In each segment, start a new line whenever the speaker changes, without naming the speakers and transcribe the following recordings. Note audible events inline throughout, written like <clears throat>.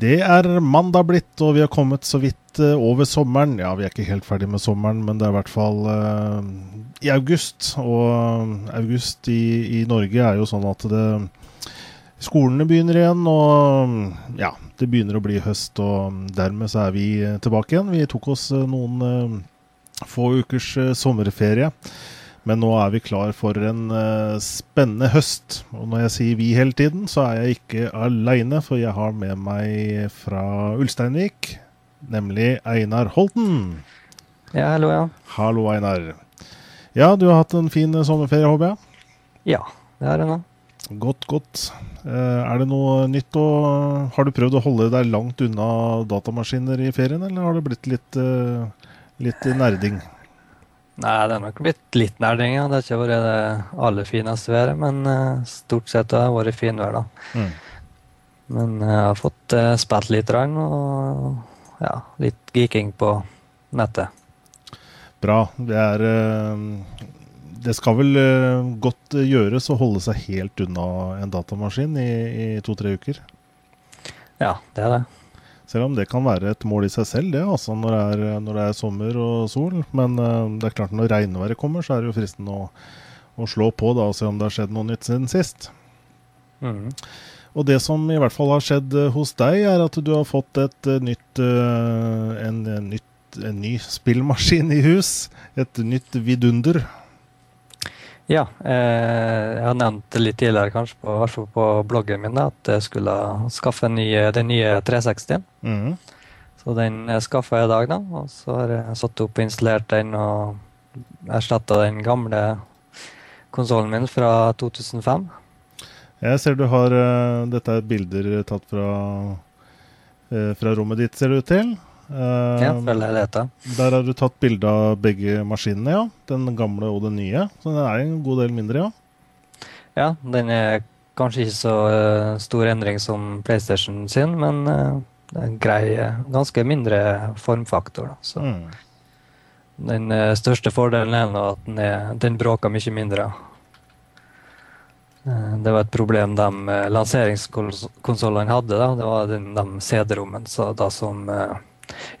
Det er mandag blitt, og vi har kommet så vidt uh, over sommeren. Ja, vi er ikke helt ferdig med sommeren, men det er i hvert fall uh, i august. Og uh, august i, i, Norge er jo sånn at det Skolene begynner igjen, og ja, det begynner å bli høst. Og dermed så er vi tilbake igjen. Vi tok oss noen få ukers sommerferie. Men nå er vi klar for en uh, spennende høst. Og når jeg sier vi hele tiden, så er jeg ikke aleine, for jeg har med meg fra Ulsteinvik, nemlig Einar Holten.
Ja, hallo, ja.
Hallo, Einar. Ja, du har hatt en fin sommerferie, håper jeg?
Ja, det har jeg nå.
Godt, godt. Uh, er det noe nytt å Har du prøvd å holde deg langt unna datamaskiner i ferien, eller har det blitt litt, litt nerding?
Nei, det har nok blitt litt nerding. Ja. Det har ikke vært det aller fineste været, men uh, stort sett har det vært finvær, da. Mm. Men uh, jeg har fått uh, spilt litt og ja, litt geeking på nettet.
Bra. Det er Det skal vel godt gjøres å holde seg helt unna en datamaskin i, i to-tre uker?
Ja, det er det.
Selv om det kan være et mål i seg selv, det, altså, når, det er, når det er sommer og sol. Men uh, det er klart når regnværet kommer, så er det jo fristende å, å, slå på da, og se om det har skjedd noe nytt siden sist. Mm. Og det som i hvert fall har skjedd uh, hos deg, er at du har fått et uh, nytt, en, en, nytt, en ny spillmaskin i hus. Et nytt vidunder.
Ja, eh, jeg har nevnt det litt tidligere kanskje på, på bloggen min at jeg skulle skaffe nye, den nye 360. Mm. Så den skaffa jeg i dag, da. Og så har jeg satt opp og installert den og erstatta den gamle konsollen min fra 2005.
Jeg ser du har uh, Dette er bilder tatt fra, fra rommet ditt, ser det ut til.
Ja, dette.
Der har du tatt bilde av begge maskinene, ja. Den gamle og den nye. Så den er en god del mindre, ja.
Ja, den er kanskje ikke så uh, stor endring som PlayStation sin, men det er en grei, ganske mindre formfaktor. Da. Så mm. den største fordelen er nå at den, er, den bråker mye mindre. Det var et problem de lanseringskonsollene hadde. Da. Det var den, de CD-rommene som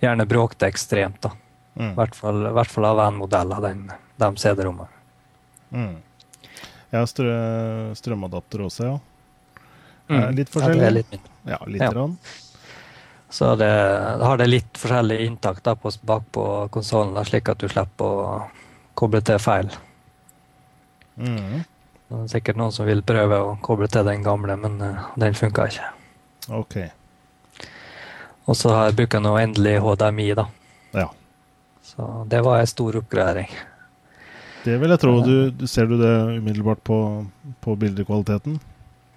gjerne bråkte ekstremt. da. Mm. I hvert fall, hvert fall av en modell av den, de CD-rommene.
Mm. Jeg har strø, strømadapter også, ja. Mm. Litt forskjellig? Ja,
litt mindre.
Ja, litt ja.
Så det, har det litt forskjellig inntak da på, bak på konsollen, slik at du slipper å koble til feil. Mm. Det er sikkert noen som vil prøve å koble til den gamle, men uh, den funka ikke.
Okay.
Og så har jeg brukt nå endelig HDMI, da.
Ja.
Så det var en stor oppgradering.
Det vil jeg tro. Du, ser du det umiddelbart på, på bildekvaliteten?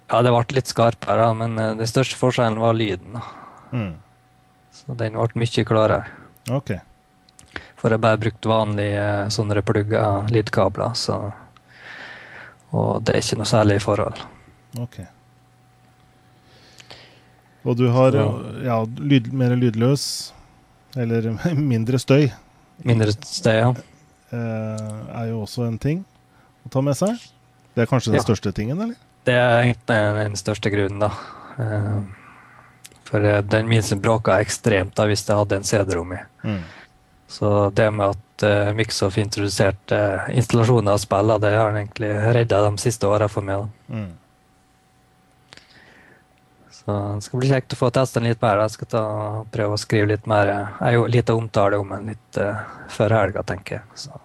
Ja, det ble litt skarpere, men eh, den største forskjellen var lyden. Mm. Så den ble mye klarere.
Ok.
For jeg bare brukte vanlige eh, sånne plugger, lydkabler, så Og det er ikke noe særlig forhold.
Okay. Og du har ja, lyd, mer lydløs, eller <laughs> mindre støy.
Mindre støy, ja.
Eh, er jo også en ting å ta med seg. Det er kanskje den ja. største tingen, eller?
Det er den største grunnen, da. Eh, for eh, den minste bråka ekstremt da hvis det hadde en CD-rom i. Mm. Så det med at uh, Mixoff introduserte installasjoner av spill, det har egentlig redda de siste åra for meg. da. Mm. Så det skal bli kjekt å få testa den litt mer. Jeg skal ta, prøve å skrive litt mer. Jeg har jo litt omtale om den litt uh, før helga, tenker jeg. Så.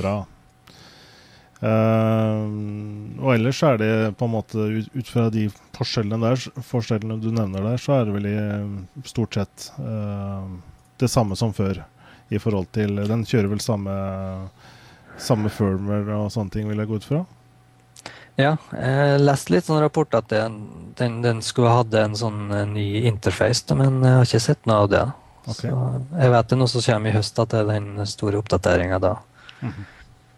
Bra. Uh, og ellers er det på en måte ut, ut, fra de forskjellene der, forskjellene du nevner der, så er det vel i stort sett uh, det samme som før. I forhold til Den kjører vel samme, samme firmware og sånne ting, vil jeg gå ut fra?
Ja, jeg leste litt sånn rapport at den, den, den skulle hatt en sånn eh, ny interface, men jeg har ikke sett noe av det. Okay. Jeg vet det er noe som kommer i høst, at det er den store oppdateringa da. Mm -hmm.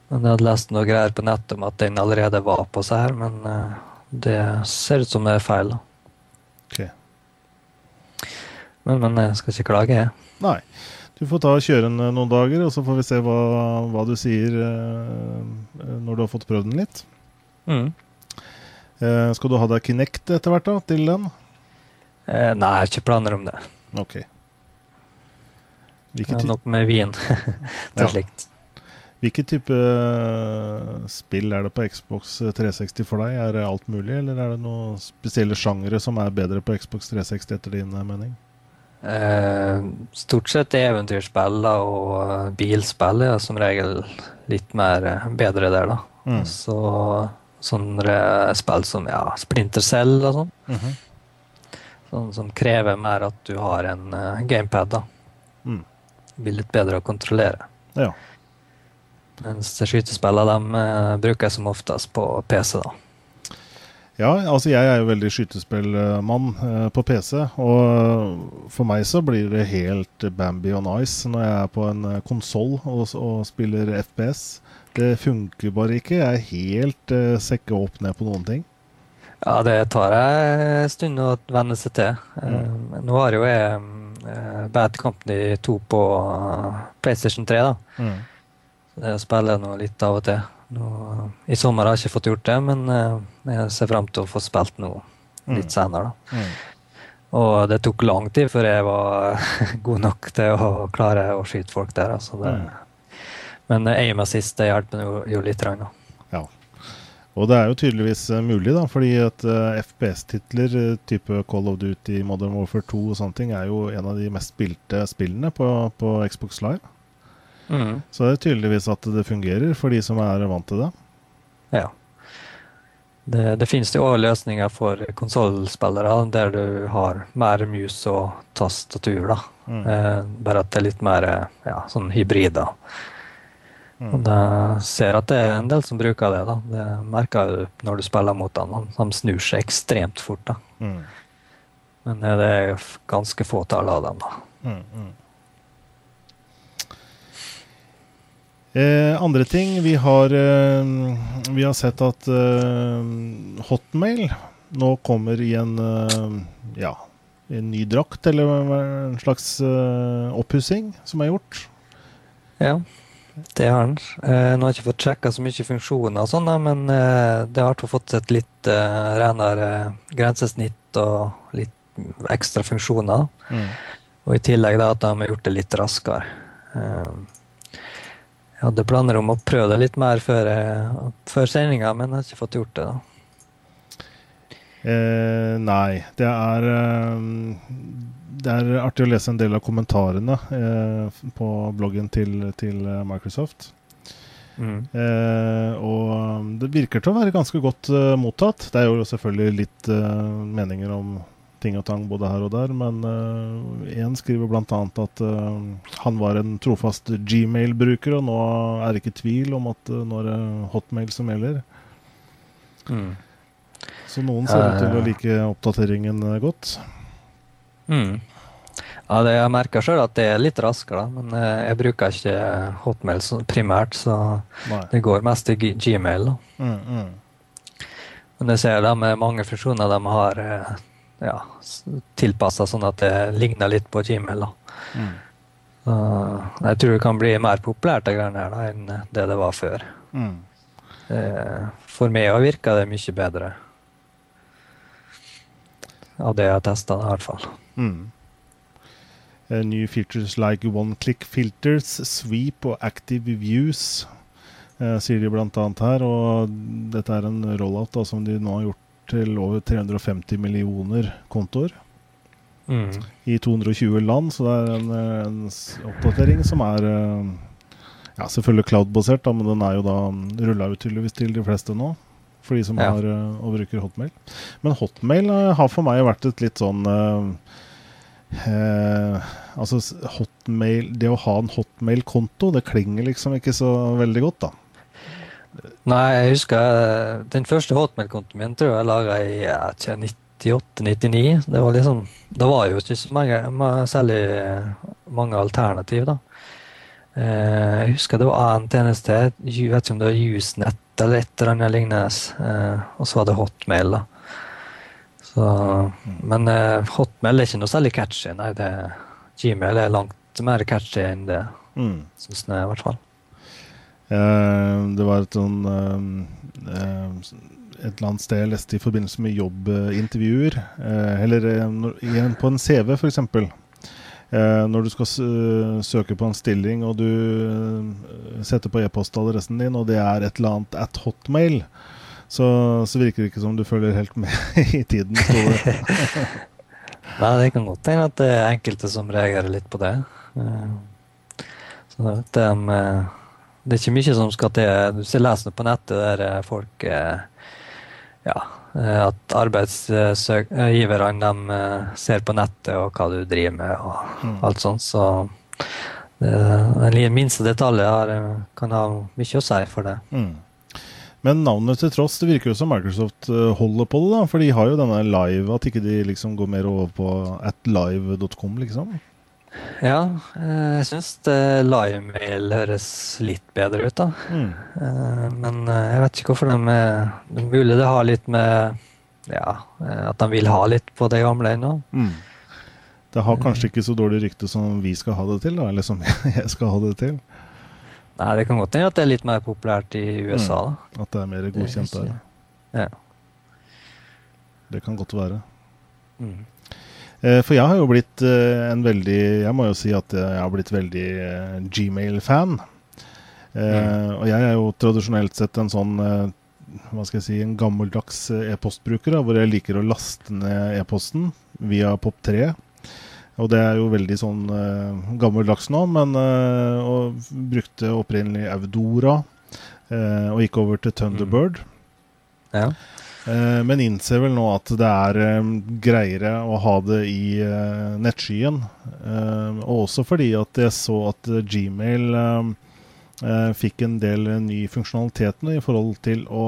Men Jeg hadde lest noe greier på nettet om at den allerede var på seg her, men uh, det ser ut som det er feil. da.
Okay.
Men, men jeg skal ikke klage, jeg.
Nei. Du får ta og kjøre den eh, noen dager, og så får vi se hva, hva du sier når du har fått prøvd den litt. Mm. Eh, skal du ha deg Kinect etter hvert da, til den?
Eh, nei, jeg har ikke planer om det.
Ok.
Hvilke ty nok med vin. <laughs> det er ja. slikt.
Hvilken type eh, spill er det på Xbox 360 for deg? Er det alt mulig, eller er det noen spesielle sjangere som er bedre på Xbox 360 etter din eh, mening?
Eh, stort sett eventyrspill og eh, bilspill er som regel litt mer bedre der, da. Mm. Så sånne spill som ja, Splinter Cell og sånn. Mm -hmm. Sånn som krever mer at du har en uh, gamepad, da. Mm. Blir litt bedre å kontrollere.
Ja.
Mens skytespillene de uh, bruker jeg som oftest på PC, da.
Ja, altså jeg er jo veldig skytespillmann uh, på PC. Og for meg så blir det helt Bambi on ice når jeg er på en uh, konsoll og, og, spiller FPS. Det funker bare ikke. Jeg er helt uh, sekka opp ned på noen ting.
Ja, det tar en stund å venne seg til. Mm. nå har jo jeg Bad Company 2 på PlayStation 3, da. Mm. Spiller jeg nå litt av og til. Nå, I sommer har jeg ikke fått gjort det, men jeg ser fram til å få spilt noe litt mm. senere. Da. Mm. Og det tok lang tid før jeg var <laughs> god nok til å klare å skyte folk der. Altså det, mm. Men aim assist det hjelper jo, jo litt. Da.
ja. Og det er jo tydeligvis uh, mulig, da, fordi at uh, FPS-titler type Call of Duty, Modern Warfare 2 og sånne ting er jo en av de mest spilte spillene på, på Xbox Live. Mm. Så det er tydeligvis at det fungerer for de som er vant til det.
Ja. Det, det finnes jo òg løsninger for konsollspillere der du har mer mus og tastatur. da. Mm. bare at det er litt mer ja, sånn hybrider. Mm. Og jeg ser at det er en del som bruker det. da. Det merker du når du spiller mot dem. De snur seg ekstremt fort. da. Mm. Men det er ganske få tall av dem. da. Mm,
Eh, andre ting Vi har, eh, vi har sett at eh, Hotmail nå kommer i en eh, ja, en ny drakt, eller en slags eh, oppussing som er gjort.
Ja. Det har den. Eh, nå har jeg ikke fått sjekka så mye funksjoner, og sånn, men det har fått et litt renere grensesnitt og litt ekstra funksjoner. Mm. Og i tillegg da, at de har gjort det litt raskere. Eh, jeg hadde planer om å prøve det litt mer før, eh, før sendinga, men jeg har ikke fått gjort det. da.
Eh, nei, det er det er artig å lese en del av kommentarene eh, på bloggen til, til eh, Microsoft. Mm. Eh, og det virker til å være ganske godt mottatt. Det er jo selvfølgelig litt meninger om ting og tang både her og der, men én uh, skriver bl.a. at han var en trofast Gmail-bruker, og nå er det ikke tvil om at nå er det Hotmail som gjelder. Mm. Så noen ser ut til å like oppdateringen godt.
Mm. Ja, det jeg merker sjøl at det er litt raskere, men eh, jeg bruker ikke Hotmail primært, så Nei. det går mest i Gmail. Mm, mm. Men jeg ser de mange funksjoner de har eh, ja, tilpassa sånn at det ligner litt på Gmail. Mm. Uh, jeg tror det kan bli mer populært det her da, enn det det var før. Mm. For meg virka det mye bedre. Av det jeg har testa, i hvert fall. Mm.
Uh, new features like one-click filters, sweep og active views, uh, sier de bl.a. her. Og dette er en rollout da, som de nå har gjort til over 350 millioner kontoer. Mm. I 220 land, så det er en, en oppdatering som er uh, ja, selvfølgelig cloud-basert, men den er jo da rulla ut tydeligvis til de fleste nå. For de som ja. har og bruker Hotmail. Men Hotmail har for meg vært et litt sånn Eh, altså hotmail, Det å ha en hotmail-konto, det klinger liksom ikke så veldig godt, da.
Nei, jeg husker eh, den første hotmail-kontoen min tror jeg laga i ja, 98-99. Det var liksom Det var jo ikke så mange, særlig mange alternativ, da. Eh, jeg husker det var en tjeneste, jeg vet ikke om det var Usenet eller et eller annet lignende, eh, og så var det Hotmail. da. Så, men Hotmail er ikke noe særlig catchy. Nei, det, Gmail er langt mer catchy enn det, mm. syns jeg i hvert fall.
Det var et sånn et eller annet sted jeg leste i forbindelse med jobbintervjuer, eller på en CV f.eks. Eh, når du skal søke på en stilling og du setter på e-postadressen din, og det er et eller annet at hotmail, så, så virker det ikke som du følger helt med <laughs> i tiden. <laughs>
Nei, det kan godt hende at det er enkelte som reagerer litt på det. Så det, det, det er ikke mye som skal til. Du ser leser på nettet der folk ja, at arbeidsgiverne ser på nettet og hva du driver med og mm. alt sånt. Så den minste detaljen kan ha mye å si for det. Mm.
Men navnet til tross, det virker jo som Microsoft holder på det, da. For de har jo denne live, at ikke de liksom går mer over på atlive.com, liksom.
Ja, eh, jeg syns livemail høres litt bedre ut, da. Mm. Eh, men eh, jeg vet ikke hvorfor de er mulig det har litt med Ja, at de vil ha litt på det gamle ennå. Mm.
Det har kanskje ikke så dårlig rykte som vi skal ha det til, da, eller som <laughs> jeg skal ha det til.
Nei, det kan godt hende at det er litt mer populært i USA. Mm.
At det er mer godkjent der. Ja. Det kan godt være. Mm. Eh, for jeg har jo blitt eh, en veldig Jeg må jo si at jeg har blitt veldig eh, Gmail-fan. Mm. Og jeg er jo tradisjonelt sett en sånn hva skal jeg si, en gammeldags e-postbruker, hvor jeg liker å laste ned e-posten via POP3. Og det er jo veldig sånn gammeldags nå, men og brukte opprinnelig Audora og gikk over til Thunderbird. Mm. Ja. Eh, men innser vel nå at det er eh, greiere å ha det i eh, nettskyen. og også fordi at jeg så at Gmail fikk en del ny funksjonalitet i forhold til å,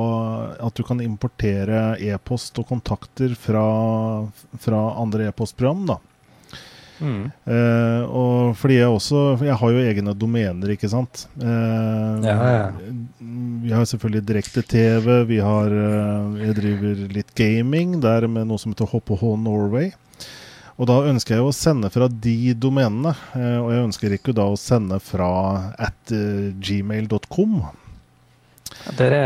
at du kan importere e-post og kontakter fra, fra andre e-postprogram. da. Mm. Uh, og fordi jeg også Jeg har jo egne domener, ikke sant. Uh, ja, ja. Vi har selvfølgelig direkte-TV. Vi har uh, Jeg driver litt gaming der med noe som heter HPH Norway. Og da ønsker jeg å sende fra de domenene. og jeg ønsker ikke da å sende fra at gmail.com.
Dere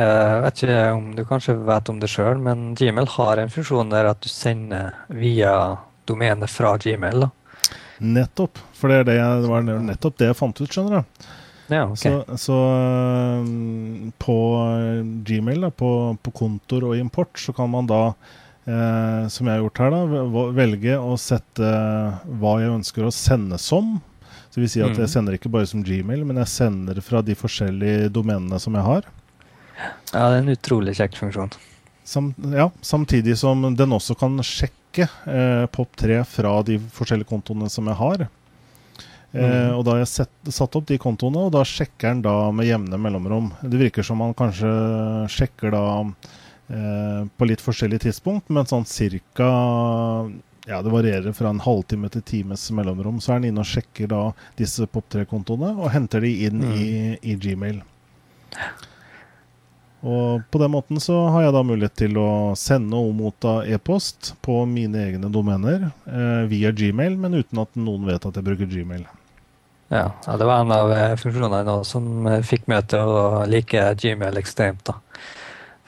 vet ikke om du kanskje vet om det sjøl, men Gmail har en funksjon der at du sender via domenet fra Gmail. da.
Nettopp. For det, det, det, var nettopp det jeg fant ut, skjønner du. Ja, okay. Så, så um, på Gmail, da, på, på, kontor og import, så kan man da, eh, som jeg har gjort her, da, velge å sette hva jeg ønsker å sende som. Så vil si at jeg mm. sender ikke bare som Gmail, men jeg sender fra de forskjellige domenene som jeg har.
Ja, det er en utrolig kjekk funksjon.
Sam, ja, samtidig som den også kan sjekke eh, POP3 fra de forskjellige kontoene som jeg har. Eh, mm. og da har jeg sett, satt opp de kontoene, og da sjekker han da med jevne mellomrom. Det virker som man kanskje sjekker da eh, på litt forskjellig tidspunkt, men sånn cirka ja, det varierer fra en halvtime til times mellomrom. Så er han inne og sjekker da disse POP3-kontoene og henter de inn mm. i, i Gmail. Og på den måten så har jeg da mulighet til å sende og motta e-post på mine egne domener eh, via Gmail, men uten at noen vet at jeg bruker Gmail.
Ja, ja det var en av eh, funksjonene nå som eh, fikk meg til å like Gmail ekstremt. da.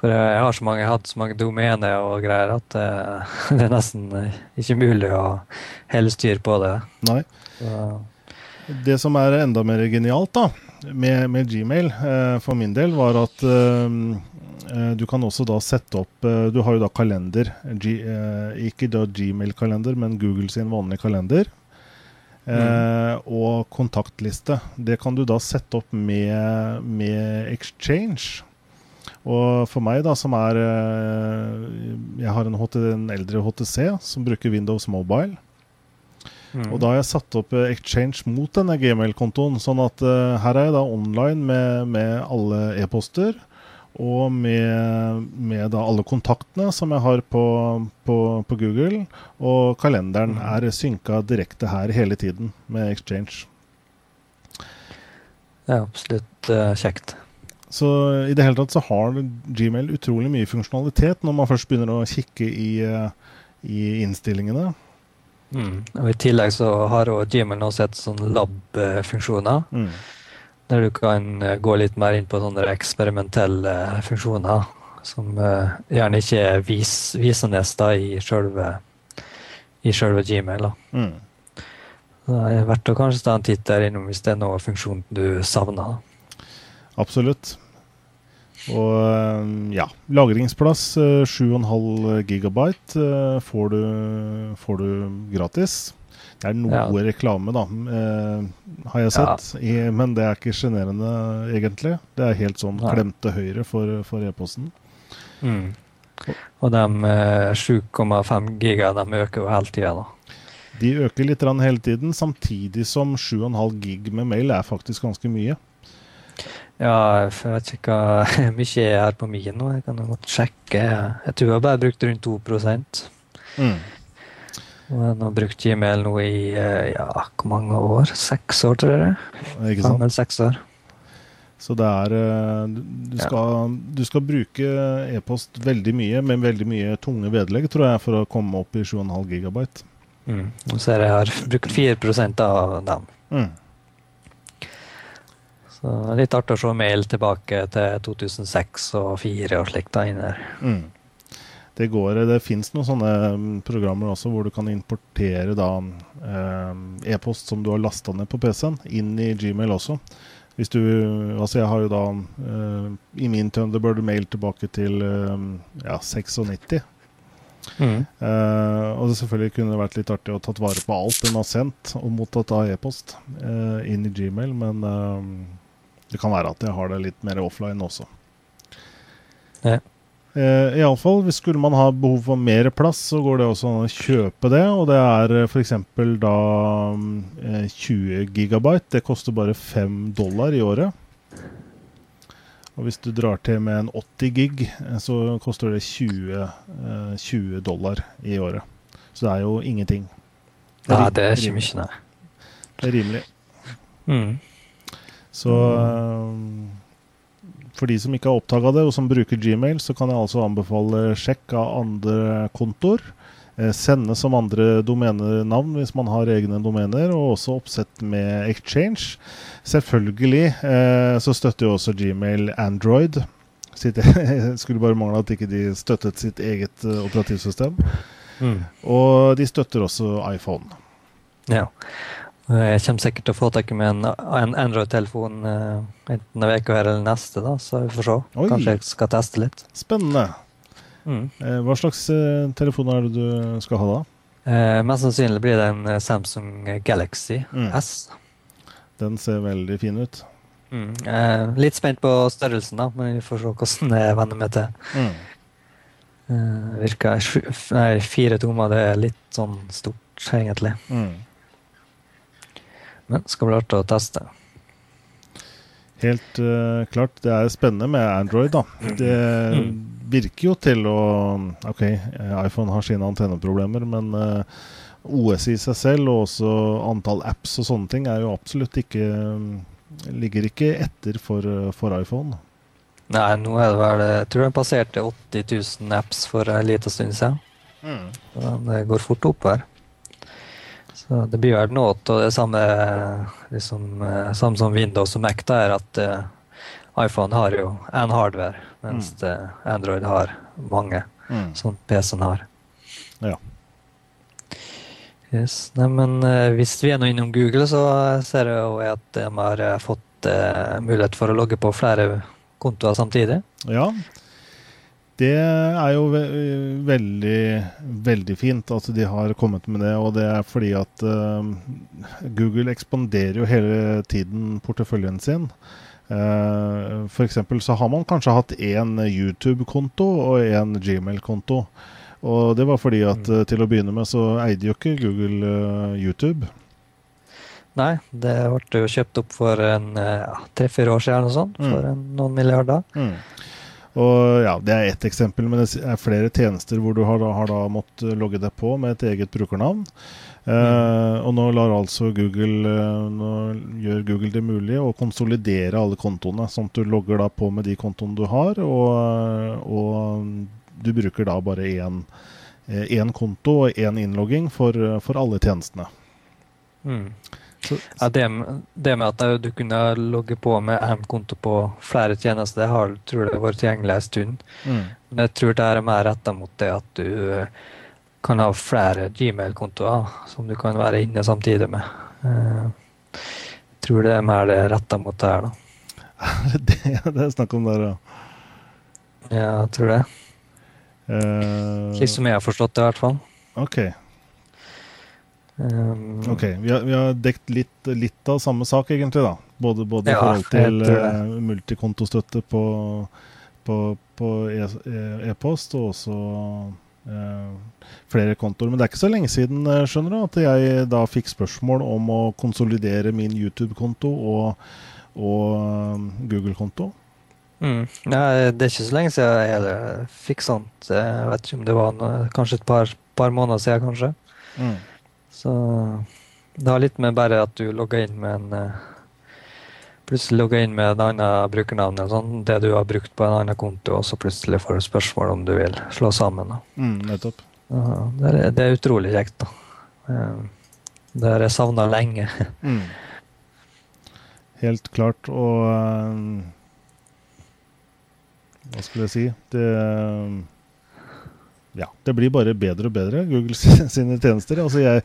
For eh, jeg har så mange, hatt så mange domener og greier at eh, <laughs> det er nesten ikke mulig å holde styr på det.
Nei. Så. Det som er enda mer genialt, da, med, med Gmail eh, for min del, var at eh, eh, du kan også da sette opp Du har jo da kalender. Ikke da Gmail-kalender, men Google sin vanlige kalender. Eh, mm. Og kontaktliste. Det kan du da sette opp med, med Exchange. Og for meg, da, som er Jeg har en, HT, en eldre HTC som bruker Windows Mobile. Mm. Og da har jeg satt opp eh, Exchange mot denne gmail-kontoen. Sånn at uh, her er jeg da online med, med alle e-poster. Og med, med, alle kontaktene som jeg har på, på, på Google. Og kalenderen mm. er synka direkte her hele tiden med Exchange.
Det er absolutt uh, kjekt.
Så i det hele tatt så har Gmail utrolig mye funksjonalitet når man først begynner å kikke i, i innstillingene.
Mm. Og I tillegg så har Gmail nå sett sånne lab-funksjoner. Mm. Der du kan gå litt mer inn på sånne eksperimentelle funksjoner som gjerne ikke er vis, visende i selve, i selve Gmail. Da. Mm. Det er verdt å kanskje ta en titt der innom hvis det er noen funksjon du savner.
Absolutt. Og eh, ja, lagringsplass 7,5 eh, gigabyte eh, får du, får du gratis. Det er noe ja. reklame, da, eh, har jeg sett. Ja. Men det er ikke sjenerende, egentlig. Det er helt sånn klemte høyre for, for e-posten.
Mm. Og de 7,5 giga de øker jo hele tida, da.
De øker litt hele tiden, samtidig som 7,5 gig med mail er faktisk ganske mye.
Ja, jeg vet ikke hvor <laughs> mye er her på min nå. Jeg kan jo godt sjekke. Jeg tror jeg har bare brukt rundt 2 mm. Og jeg har brukt Gmail nå i eh, ja, hvor mange år? Seks år, tror jeg. Ikke sant? Fem seks år.
Så det er eh, Du skal, ja. du skal bruke e-post veldig mye, med veldig mye tunge vedlegg, tror jeg, for å komme opp i 7,5 gigabyte.
Mm. Nå ser jeg jeg har brukt 4% av dem. Mm. Så litt artig å se mail tilbake til 2006 og 2004 og slikt. Mm.
Det går, det fins noen sånne mm, programmer også hvor du kan importere da eh, e-post som du har lasta ned på PC-en, inn i Gmail også. Hvis du, altså Jeg har jo da eh, i min Thunderbird mail tilbake til eh, ja, 96. Mm. Uh, og det selvfølgelig kunne vært litt artig å tatt vare på alt den har sendt og mottatt av e-post uh, inn i Gmail, men uh, det kan være at jeg har det litt mer offline også. Ja. Eh, Iallfall, skulle man ha behov for mer plass, så går det også an å kjøpe det. Og det er eh, f.eks. da eh, 20 gigabyte. Det koster bare 5 dollar i året. Og hvis du drar til med en 80 gig, eh, så koster det 20, eh, 20 dollar i året. Så det er jo ingenting.
Det er, ja, det er ikke mye, nei.
Det er rimelig. Mm. Så uh, for de som ikke har oppdaga det, og som bruker Gmail, så kan jeg altså anbefale sjekk av andre kontoer. Eh, sende som andre domenenavn hvis man har egne domener, og også oppsett med Exchange. Selvfølgelig eh, så støtter jo også Gmail Android. Sitt, <laughs> skulle bare mangle at ikke de støttet sitt eget uh, operativsystem. Mm. Og de støtter også iPhone.
Ja. Jeg kommer sikkert til å få tak i en, en Android-telefon enten en uke eller neste, da, så vi får se. Oi. Kanskje jeg skal teste litt.
Spennende. Mm. Eh, hva slags uh, telefon er det du skal ha da?
Eh, mest sannsynlig blir det en Samsung Galaxy mm. S.
Den ser veldig fin ut.
Mm. litt spent på størrelsen, da, men vi får se hvordan <laughs> jeg venner meg til. Mm. virker Nei, fire tommer, det er litt sånn stort, egentlig. Mm. Men skal bli artig å teste.
Helt uh, klart. Det er spennende med Android, da. Det mm. virker jo til å OK, iPhone har sine antenneproblemer, men uh, eh, OS i seg selv og også antall apps og sånne ting er jo absolutt ikke Ligger ikke etter for, for iPhone.
Nei, nå er det vel Jeg tror den passerte 80 000 apps for en liten stund siden. Mm. Det går fort opp her. Så det blir vel noe av det samme, liksom, eh, samme som Windows og Mac, er at uh, iPhone har jo én hardware, mens mm. Android har mange, mm. som PC-en har. Ja. Yes. Nei, men uh, hvis vi er nå innom Google, så ser jeg jo at de har fått uh, mulighet for å logge på flere kontoer samtidig.
Ja, det er jo ve veldig, veldig fint at de har kommet med det. Og det er fordi at uh, Google ekspanderer jo hele tiden porteføljen sin. Uh, F.eks. så har man kanskje hatt én YouTube-konto og én Gmail-konto. Og det var fordi at uh, til å begynne med så eide jo ikke Google uh, YouTube.
Nei, det ble jo kjøpt opp for tre-fire år siden eller noe sånt. For mm. noen milliarder. Mm.
Og ja, Det er ett eksempel, men det er flere tjenester hvor du har, da, har da måttet logge deg på med et eget brukernavn. Uh, mm. og nå altså Google uh, Nå gjør Google det mulig å konsolidere alle kontoene, sånn at du logger da på med de kontoene du har, og, og du bruker da bare én, én konto og én innlogging for, for alle tjenestene. Mm.
Ja, det, det, med at du kunne logge på med én konto på flere tjenester, det har tror jeg vært tilgjengelig en stund. Mm. Men jeg tror det er mer retta mot det at du kan ha flere Gmail-kontoer som du kan være inne samtidig med. Eh, jeg tror det er mer det retta mot det her, da. <laughs>
det, det er snakk om der, ja.
Ja, jeg tror det. Uh, Slik som jeg har forstått det, i hvert fall.
Ok. Um, ok, Vi har, vi har dekt litt, litt, av samme sak, egentlig. da. Både, både i ja, forhold til uh, multikontostøtte på, på, på e-post, e og også uh, flere kontoer. Men det er ikke så lenge siden skjønner du, at jeg da fikk spørsmål om å konsolidere min YouTube-konto og, og Google-konto.
Mm. Ja, det er ikke så lenge siden jeg fikk sånt. Jeg vet ikke om det var noe, kanskje et par, par måneder siden, kanskje. Mm. Så det har litt med bare at du logger inn med en eh, Plutselig logger inn med et annet brukernavn, sånn, det du har brukt på en annen konto, og så plutselig får du spørsmål om du vil slå sammen.
Mm, nettopp.
det, er, det, er, utrolig kjekt. da. Eh, det har jeg savna lenge. <laughs> mm.
Helt klart. Og uh, Hva skulle jeg si? Det ja, det blir bare bedre og bedre, Google <laughs> sine tjenester. Altså jeg,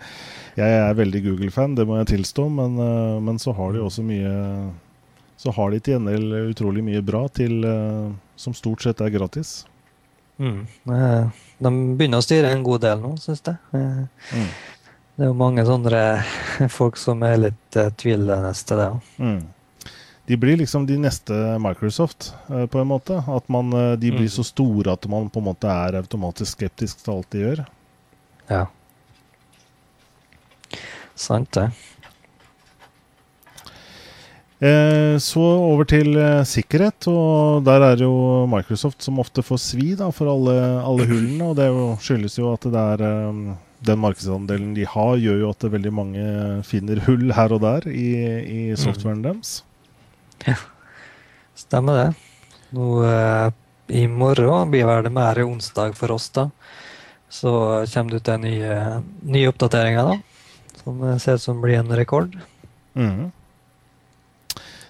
jeg er veldig Google-fan, det må jeg tilstå, men, eh, men, så har de også mye Så har de til gjengjeld utrolig mye bra til, eh, som stort sett er gratis.
Mm. De begynner å styre en god del nå, syns jeg. Mm. Det er jo mange sånne <laughs> folk som er litt tvilende til det. Mm
de blir liksom de neste Microsoft, uh, på en måte. At man, uh, de blir mm. så store at man på en måte er automatisk skeptisk til alt de gjør.
Ja. Sant, det.
Eh, så over til eh, sikkerhet, og der er jo Microsoft som ofte får svi da, for alle, alle hullene. Og det jo, skyldes jo at det er um, den markedsandelen de har, gjør jo at veldig mange finner hull her og der i, i mm. softwaren mm. deres.
Ja, stemmer det. Nå eh, i morgen blir vel det mer onsdag for oss, da. Så kommer det ut en ny, eh, nye oppdateringer, da. Som ser ut som blir en rekord. Mm.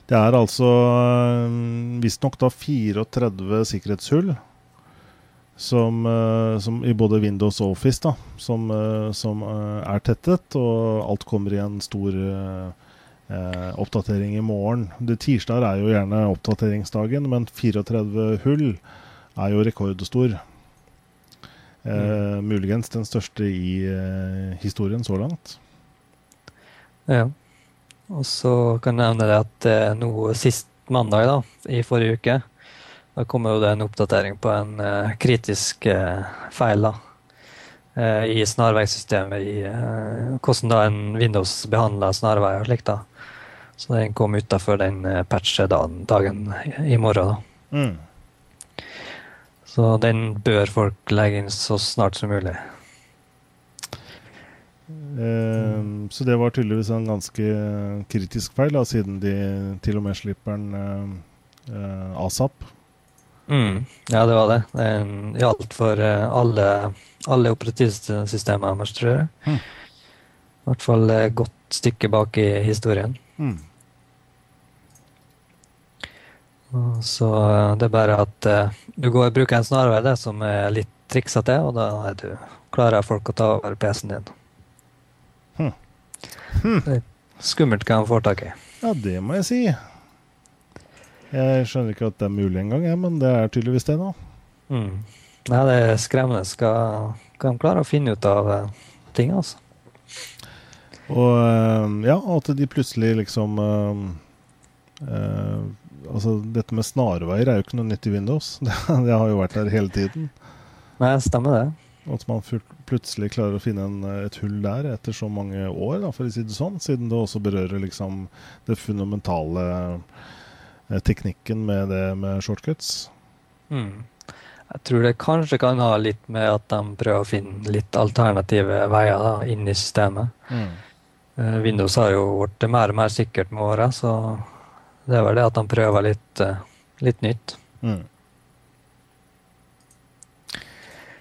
Det er altså eh, visstnok da 34 sikkerhetshull som, eh, som, i både Windows og Office, da, som, som, er tettet. Og alt kommer i en stor eh, oppdatering i morgen. Det Tirsdag er jo gjerne oppdateringsdagen, men 34 hull er jo rekordstor. Eh, mm. Muligens den største i eh, historien så langt.
Ja. Og så kan jeg nevne det at eh, nå sist mandag da, i forrige uke da kommer jo det en oppdatering på en uh, kritisk uh, feil da, uh, i snarveisystemet. i Hvordan da en Windows behandler snarveier og slikt. da. Så den kom utafor den eh, patchedagen i morgen. da. Mm. Så den bør folk legge inn så snart som mulig.
Uh, så det var tydeligvis en ganske kritisk feil, da, siden de til og med slipper den uh, asap.
Mm. Ja, det var det. Det gjaldt for alle, alle operativsystemer deres, tror jeg. Mm. I hvert fall et godt stykke bak i historien. Mm. Så eh, det er bare at uh, du går og bruker en snarvei det som er litt triksete, og da er du, klarer folk å ta over PC-en din. Hm. Hm. Er skummelt hva de får tak i.
Ja, det må jeg si. Jeg skjønner ikke at det er mulig engang, men det er tydeligvis det nå.
Mm. Nei, det er skremmende. Skal de klare å finne ut av uh, ting, altså.
Og uh, ja, at de plutselig liksom altså, dette med snarveier er jo ikke noe nytt i Windows. Det, <laughs> det har jo vært der hele tiden.
Nei, stemmer det.
At man plutselig klarer å finne en, et hull der etter så mange år, da, for å si det sånn. Siden det også berører liksom det fundamentale eh, teknikken med det med shortcuts. Mm.
Jeg tror det kanskje kan ha litt med at de prøver å finne litt alternative veier da, inn i systemet. Mm. Eh, Windows har jo blitt mer og mer sikkert med åra, så det er vel det at han prøver litt, uh, litt nytt. Mm.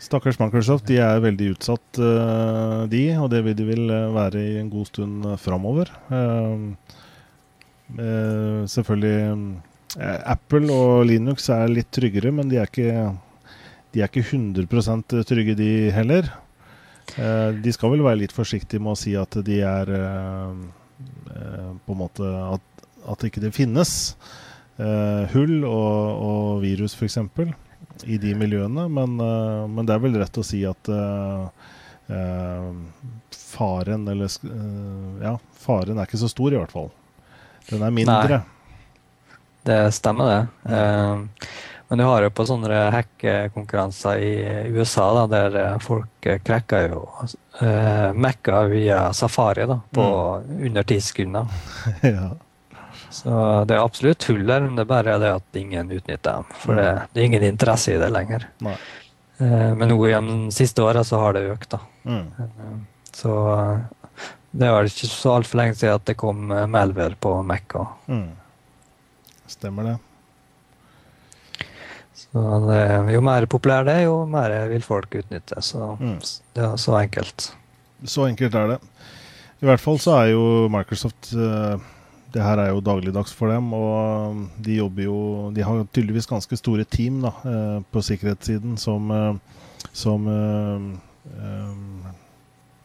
Stakkars Microsoft, de er veldig utsatt, uh, de. Og det vil de vil være i en god stund framover. Selvfølgelig Apple og Linux er litt tryggere, men de er ikke, de er ikke 100% trygge, de heller. De skal vel være litt forsiktige med å si at de er på en måte at, at ikke det finnes hull og, og virus, f.eks i de miljøene, men, uh, men, det er vel rett å si at uh, uh, faren eller Ja, faren er ikke så stor, i hvert fall. Den er mindre.
Nei, det stemmer, det. Men du har jo på sånne hackekonkurranser i USA da, der folk cracker jo uh, Mekka via Safari da, på mm. under ti sekunder. <laughs> ja. Så det er absolutt hull der, men det er bare det at ingen utnytter dem. For det, det er ingen interesse i det lenger. Nei. Eh, men nå gjennom de siste åra så har det økt, da. Mm. Eh, så det var ikke så altfor lenge siden at det kom eh, Malware på Mac. Mm.
Stemmer det.
Jo mer populær det er, jo mer vil folk utnytte. Så mm. det er så enkelt.
Så enkelt er det. I hvert fall så er jo Microsoft uh, det her er jo dagligdags for dem, og de jobber jo De har tydeligvis ganske store team da, eh, på sikkerhetssiden som, eh, som eh,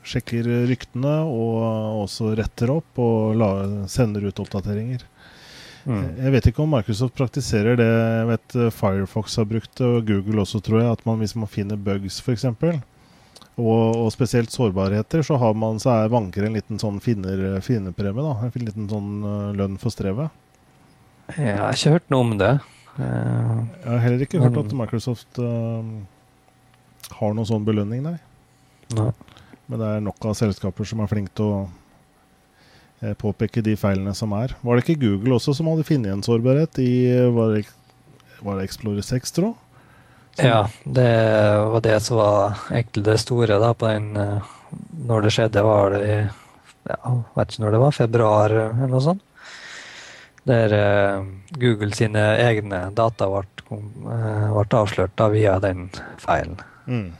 sjekker ryktene og også retter opp og la, sender ut oppdateringer. Mm. Jeg vet ikke om Microsoft praktiserer det. Jeg vet Firefox har brukt det, og Google også, tror jeg. At man, hvis man finner bugs, f.eks., og, og, spesielt sårbarheter, så, har man, så er vanker en liten sånn finner, finnerpremie. da, En liten sånn lønn for strevet.
Jeg har ikke hørt noe om det.
Jeg har heller ikke hørt at Microsoft uh, har noen sånn belønning, nei. nei. Men det er nok av selskaper som er flinke til å påpeke de feilene som er. Var det ikke Google også som hadde funnet en sårbarhet i Var det, var det Explorer 6, tro?
Ja, det var det som var egentlig det store da, på den eh, Når det skjedde, var det i ja, vet ikke når det var, februar eller noe sånt. Der Google sine egne data ble, ble avslørt da, via den feilen. Mm.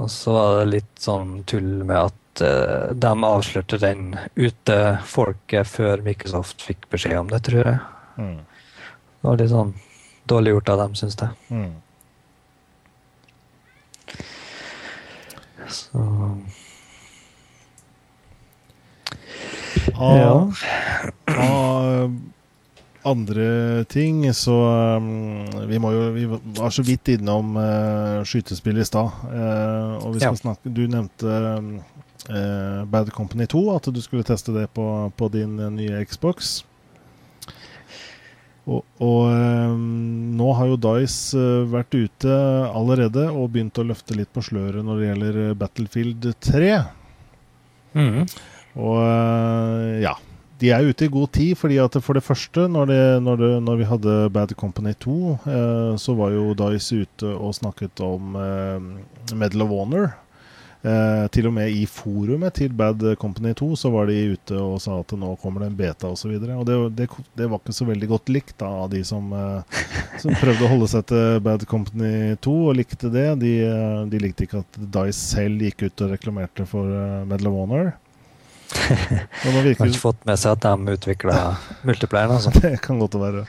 Og så var det litt sånn tull med at uh, de avslørte den ute folket før Microsoft fikk beskjed om det, tror jeg. Mm. Det var litt sånn dårlig gjort av dem, syns jeg. Mm. Så
Av, ja. av andre ting, så um, Vi må jo Vi var så vidt innom uh, skytespill i stad. Uh, og vi skal ja. snakke Du nevnte uh, Bad Company 2, at du skulle teste det på, på din nye Xbox. Og, og um, nå har jo Dice uh, vært ute allerede og begynt å løfte litt på sløret når det gjelder eh, Battlefield 3. Mm. Og uh, ja. De er ute i god tid, fordi at for det første, når, det, når, det, når vi hadde Bad Company 2, uh, så var jo Dice ute og snakket om Medal of Honor. Eh, til og med i forumet til Bad Company 2 så var de ute og sa at nå kommer det en beta osv. Det, det, det, var ikke så veldig godt likt da, av de som, eh, som, prøvde å holde seg til Bad Company 2 og likte det. De, eh, de likte ikke at Dice selv gikk ut og reklamerte for uh, Medal of Honor.
Har ikke fått med seg at de utvikla <laughs> multiplieren, altså.
det kan godt være.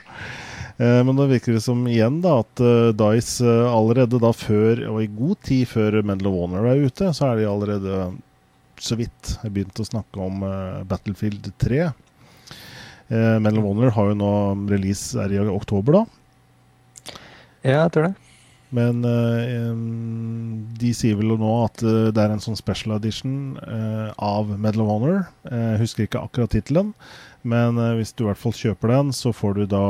Eh, men da virker det som igjen da at uh, Dice uh, allerede da før, og i god tid før Medal of Honor er ute, så er de allerede så vidt begynt å snakke om Battlefield 3. Uh, Medal of Honor har jo nå release er i oktober, da.
Ja, jeg tror det.
Men de sier vel nå at det er en sånn special edition av Medal of Honor. Jeg husker ikke akkurat tittelen. Men uh, hvis du i hvert fall kjøper den, så får du da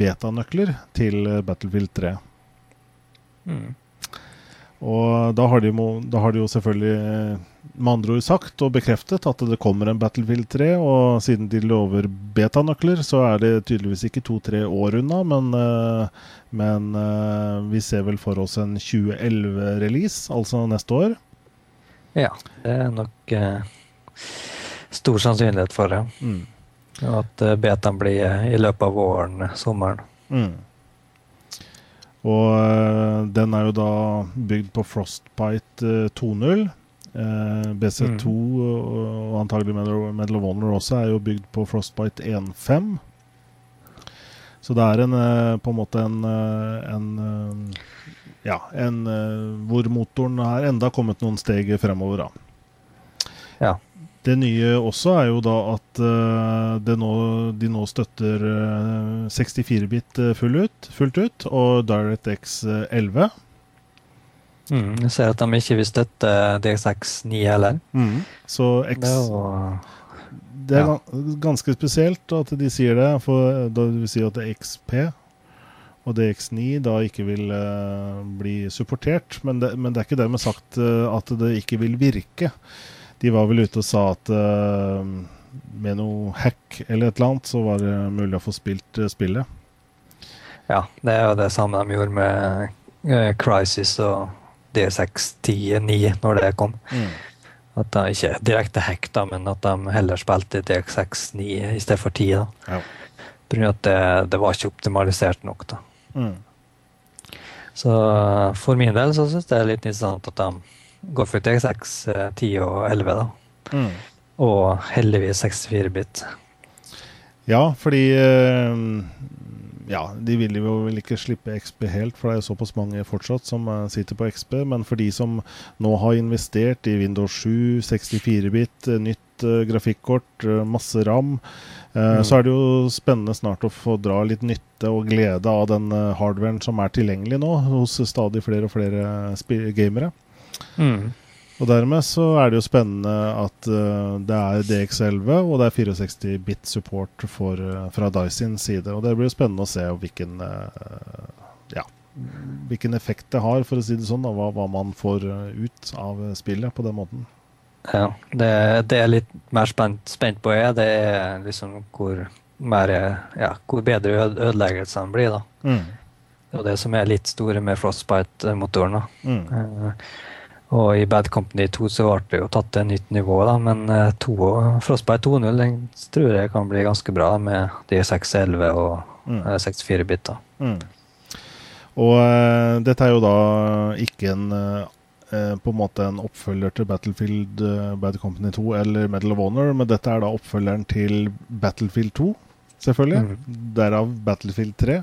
betanøkler til Battlefield 3. Mm. Og da har, de, da har, de, jo selvfølgelig eh, med andre ord sagt og bekreftet at det kommer en Battlefield 3. Og siden de lover betanøkler, så er det tydeligvis ikke to-tre år unna. Men, men vi ser vel for oss en 2011-release, altså neste år.
Ja, det er nok stor sannsynlighet for det. Mm. At eh, betaen blir eh, i løpet av våren, sommeren. Mm.
Og den er jo da bygd på Frostbite 2.0. BC2 mm. og antagelig Medal of Honor også er jo bygd på Frostbite 1.5. Så det er en, på en måte en, en ja, en, hvor motoren har enda kommet noen steg fremover. Da.
Ja.
Det nye også er jo da at uh, nå, de nå støtter uh, 64-bit full fullt ut, og DirectX 11.
Mm, jeg ser at de ikke vil støtte DX6 9 heller.
Mm. Så X Det, var, det er ja. ganske spesielt at de sier det, for da vil si at det er XP og DX9 da ikke vil uh, bli supportert. Men det, men det, er ikke dermed sagt uh, at det ikke vil virke. De var vel ute og sa at uh, med noe hack eller et eller annet, så var det mulig å få spilt spillet.
Ja, det er jo det samme de gjorde med Crisis og DX 10.9 når det kom. Mm. At de ikke direkte hack, da, men at de heller spilte D6-9 i stedet for 10. da. Ja. At det, det var ikke optimalisert nok. da. Mm. Så for min del så syns jeg det er litt interessant at de går for TX6 10 eh, og 11. da. Mm. Og heldigvis 64-bit.
Ja, fordi eh, ja, de vil jo vel ikke slippe XB helt, for det er såpass mange fortsatt som eh, sitter på XB. Men for de som nå har investert i Windows 7, 64-bit, nytt grafikkort, masse ram, mm. Så er det jo spennende snart å få dra litt nytte og glede av den hardwaren som er tilgjengelig nå hos stadig flere og flere gamere. Mm. Og dermed så er det jo spennende at uh, det er DX11 og det er 64 bit support for, uh, fra Dice sin side. Og det blir jo spennende å se hvilken, uh, ja, hvilken effekt det har, for å si det sånn. Da, hva, hva man får ut av spillet på den måten.
Ja, det, det er litt mer spent, spent på, jeg, det er liksom hvor, mer, ja, hvor bedre ødeleggelsene blir. da. Mm. Og det som er litt store med Frostbite-motoren. Mm. Og i Bad Company 2 så ble det jo tatt til et nytt nivå, da, men uh, to, Frostbite 2.0 den tror jeg kan bli ganske bra med de 611 og mm. uh, 64 biter. Mm.
Og uh, dette er jo da ikke en uh, på en måte en oppfølger til Battlefield uh, Bad Company 2 eller Medal of Honor, men dette er da oppfølgeren til Battlefield 2, selvfølgelig. Mm. Derav Battlefield 3.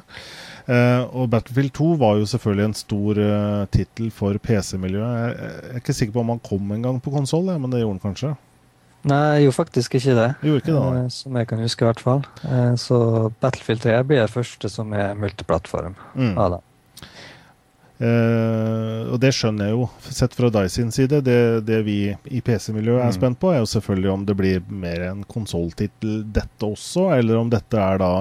Eh, og Battlefield 2 var jo selvfølgelig en stor uh, tittel for PC-miljøet. Jeg, jeg, er ikke sikker på om han kom en gang på konsoll, men det gjorde han kanskje?
Nei, jeg gjorde faktisk ikke det.
Gjorde ikke det
uh, som jeg kan huske, i hvert fall. så Battlefield 3 blir det første som er multiplattform mm.
Uh, og det skjønner jeg jo, sett fra Dice sin side. Det, det vi i PC-miljøet er mm. spent på, er jo selvfølgelig om det blir mer en konsolltittel dette også, eller om dette er da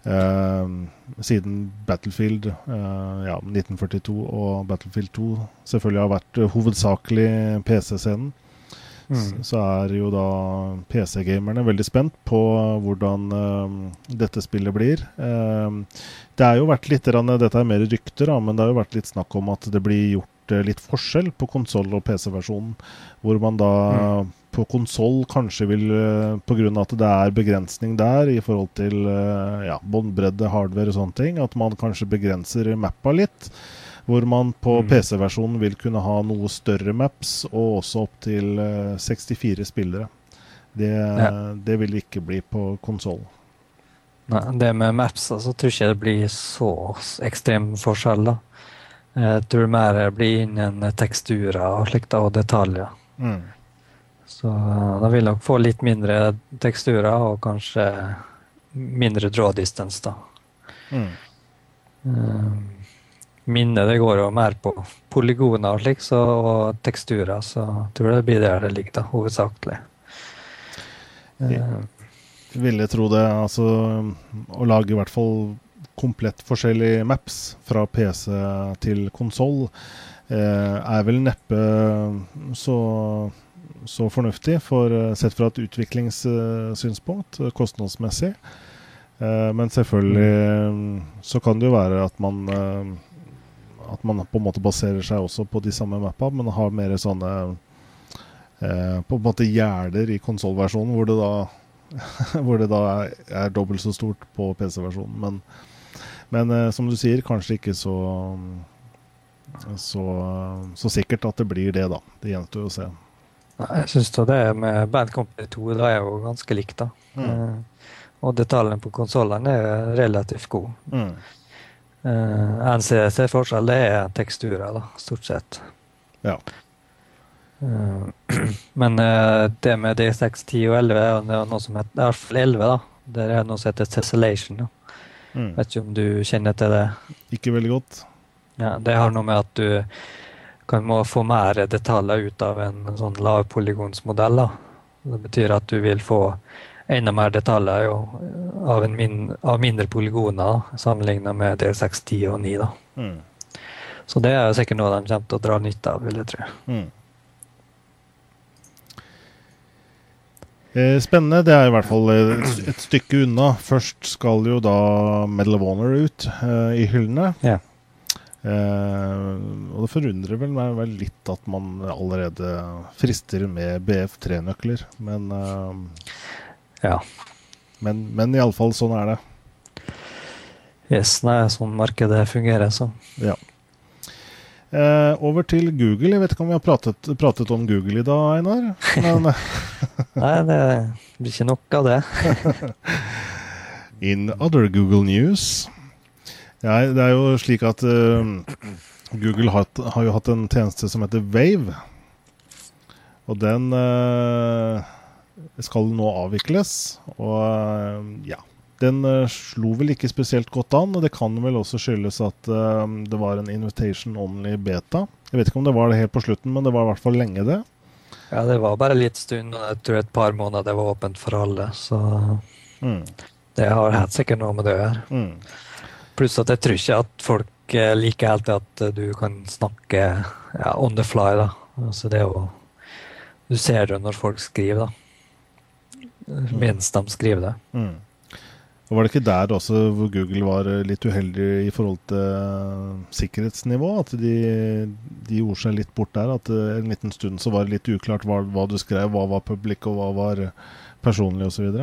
Siden Battlefield uh, ja, 1942 og Battlefield 2 selvfølgelig har vært hovedsakelig PC-scenen, Mm. Så er jo da PC-gamerne veldig spent på hvordan uh, dette spillet blir. Uh, det er jo vært litt Dette er mer rykter, men det har jo vært litt snakk om at det blir gjort uh, litt forskjell på konsoll- og PC-versjonen. Hvor man da mm. På konsoll kanskje vil, uh, pga. at det er begrensning der i forhold til uh, ja, båndbredde, hardware og sånne ting, at man kanskje begrenser mappa litt. Hvor man på mm. PC-versjonen vil kunne ha noe større maps, og også opptil uh, 64 spillere. Det, ja. det vil ikke bli på konsoll.
Det med maps altså, tror jeg ikke det blir så ekstrem forskjell. da. Jeg tror mer det blir innen teksturer og slikt, og detaljer. Mm. Så da vil nok få litt mindre teksturer og kanskje mindre draw distance, da. Mm. Minnet. Det går jo mer på polygoner og slik, så, og teksturer. Så jeg tror det blir der det ligger, da, hovedsakelig.
Jeg ville tro det. Altså å lage i hvert fall komplett forskjellige maps fra PC til konsoll eh, er vel neppe så, så fornuftig, for, eh, sett fra et utviklingssynspunkt, kostnadsmessig. Eh, men selvfølgelig så kan det jo være at man eh, at man på en måte baserer seg også på de samme mappa, men har mer sånne eh, På en måte gjerder i konsollversjonen, hvor hvor det da <laughs> er, er dobbelt så stort på PC-versjonen. Men, Men som du sier, kanskje ikke så, så, så sikkert at det blir det, da. Det gjenstår å se.
Jeg syns det med Band Company 2 det er jo ganske likt. da. Mm. Uh, og detaljene på konsollene er relativt gode. Mm. Uh, NCC forskjell det er teksturer, da, stort sett.
Ja.
Uh, <clears throat> men uh, det med D6, 10 og 11 er noe som heter, i hvert fall 11, da. Det er noe som heter tessellation. Mm. Vet ikke om du kjenner til det?
Ikke veldig godt.
Ja, Det har noe med at du kan må få mer detaljer ut av en sånn lavpolygonsmodell. Det betyr at du vil få enda mer detaljer jo, av, min, av, mindre polygoner sammenlignet med D6, 10 og 9. Da. Mm. Så det er sikkert noe de kommer til å dra nytte av, vil jeg tro. Mm.
Eh, spennende. Det er i hvert fall et, stykke unna. Først skal jo da Medal of Honor ut uh, i hyllene.
Ja.
Uh, og det forundrer vel meg vel litt at man allerede frister med BF3-nøkler, men uh,
Ja.
Men, men iallfall sånn er det.
Yes, nei, sånn markedet fungerer, så.
Ja. Eh, over til Google. Jeg vet ikke om vi har pratet, pratet om Google i dag, Einar? Men, <laughs>
Nei, det blir ikke nok av det. <laughs>
In other Google news ja, Det er jo slik at uh, Google har, har, jo hatt en tjeneste som heter Wave. Og den uh, skal nå avvikles. Og uh, ja den slo vel ikke spesielt godt an, og det kan vel også skyldes at det var en invitation only beta. Jeg vet ikke om det var det helt på slutten, men det var i hvert fall lenge, det.
Ja, det var bare litt stund, jeg tror et par måneder det var åpent for alle. Så mm. det har helt sikkert noe med det å gjøre. Mm. Pluss at jeg tror ikke at folk uh, liker helt at du kan snakke ja, on the fly, da. Altså det å Du ser det når folk skriver, da. Mm. Mens de skriver det.
Mm. Og Var det ikke der også hvor Google var eh, litt uheldig i forhold til sikkerhetsnivå? At de, de, gjorde seg litt bort der? At en liten stund så var det litt uklart hva, hva du skrev, hva var public og hva var personlig osv.?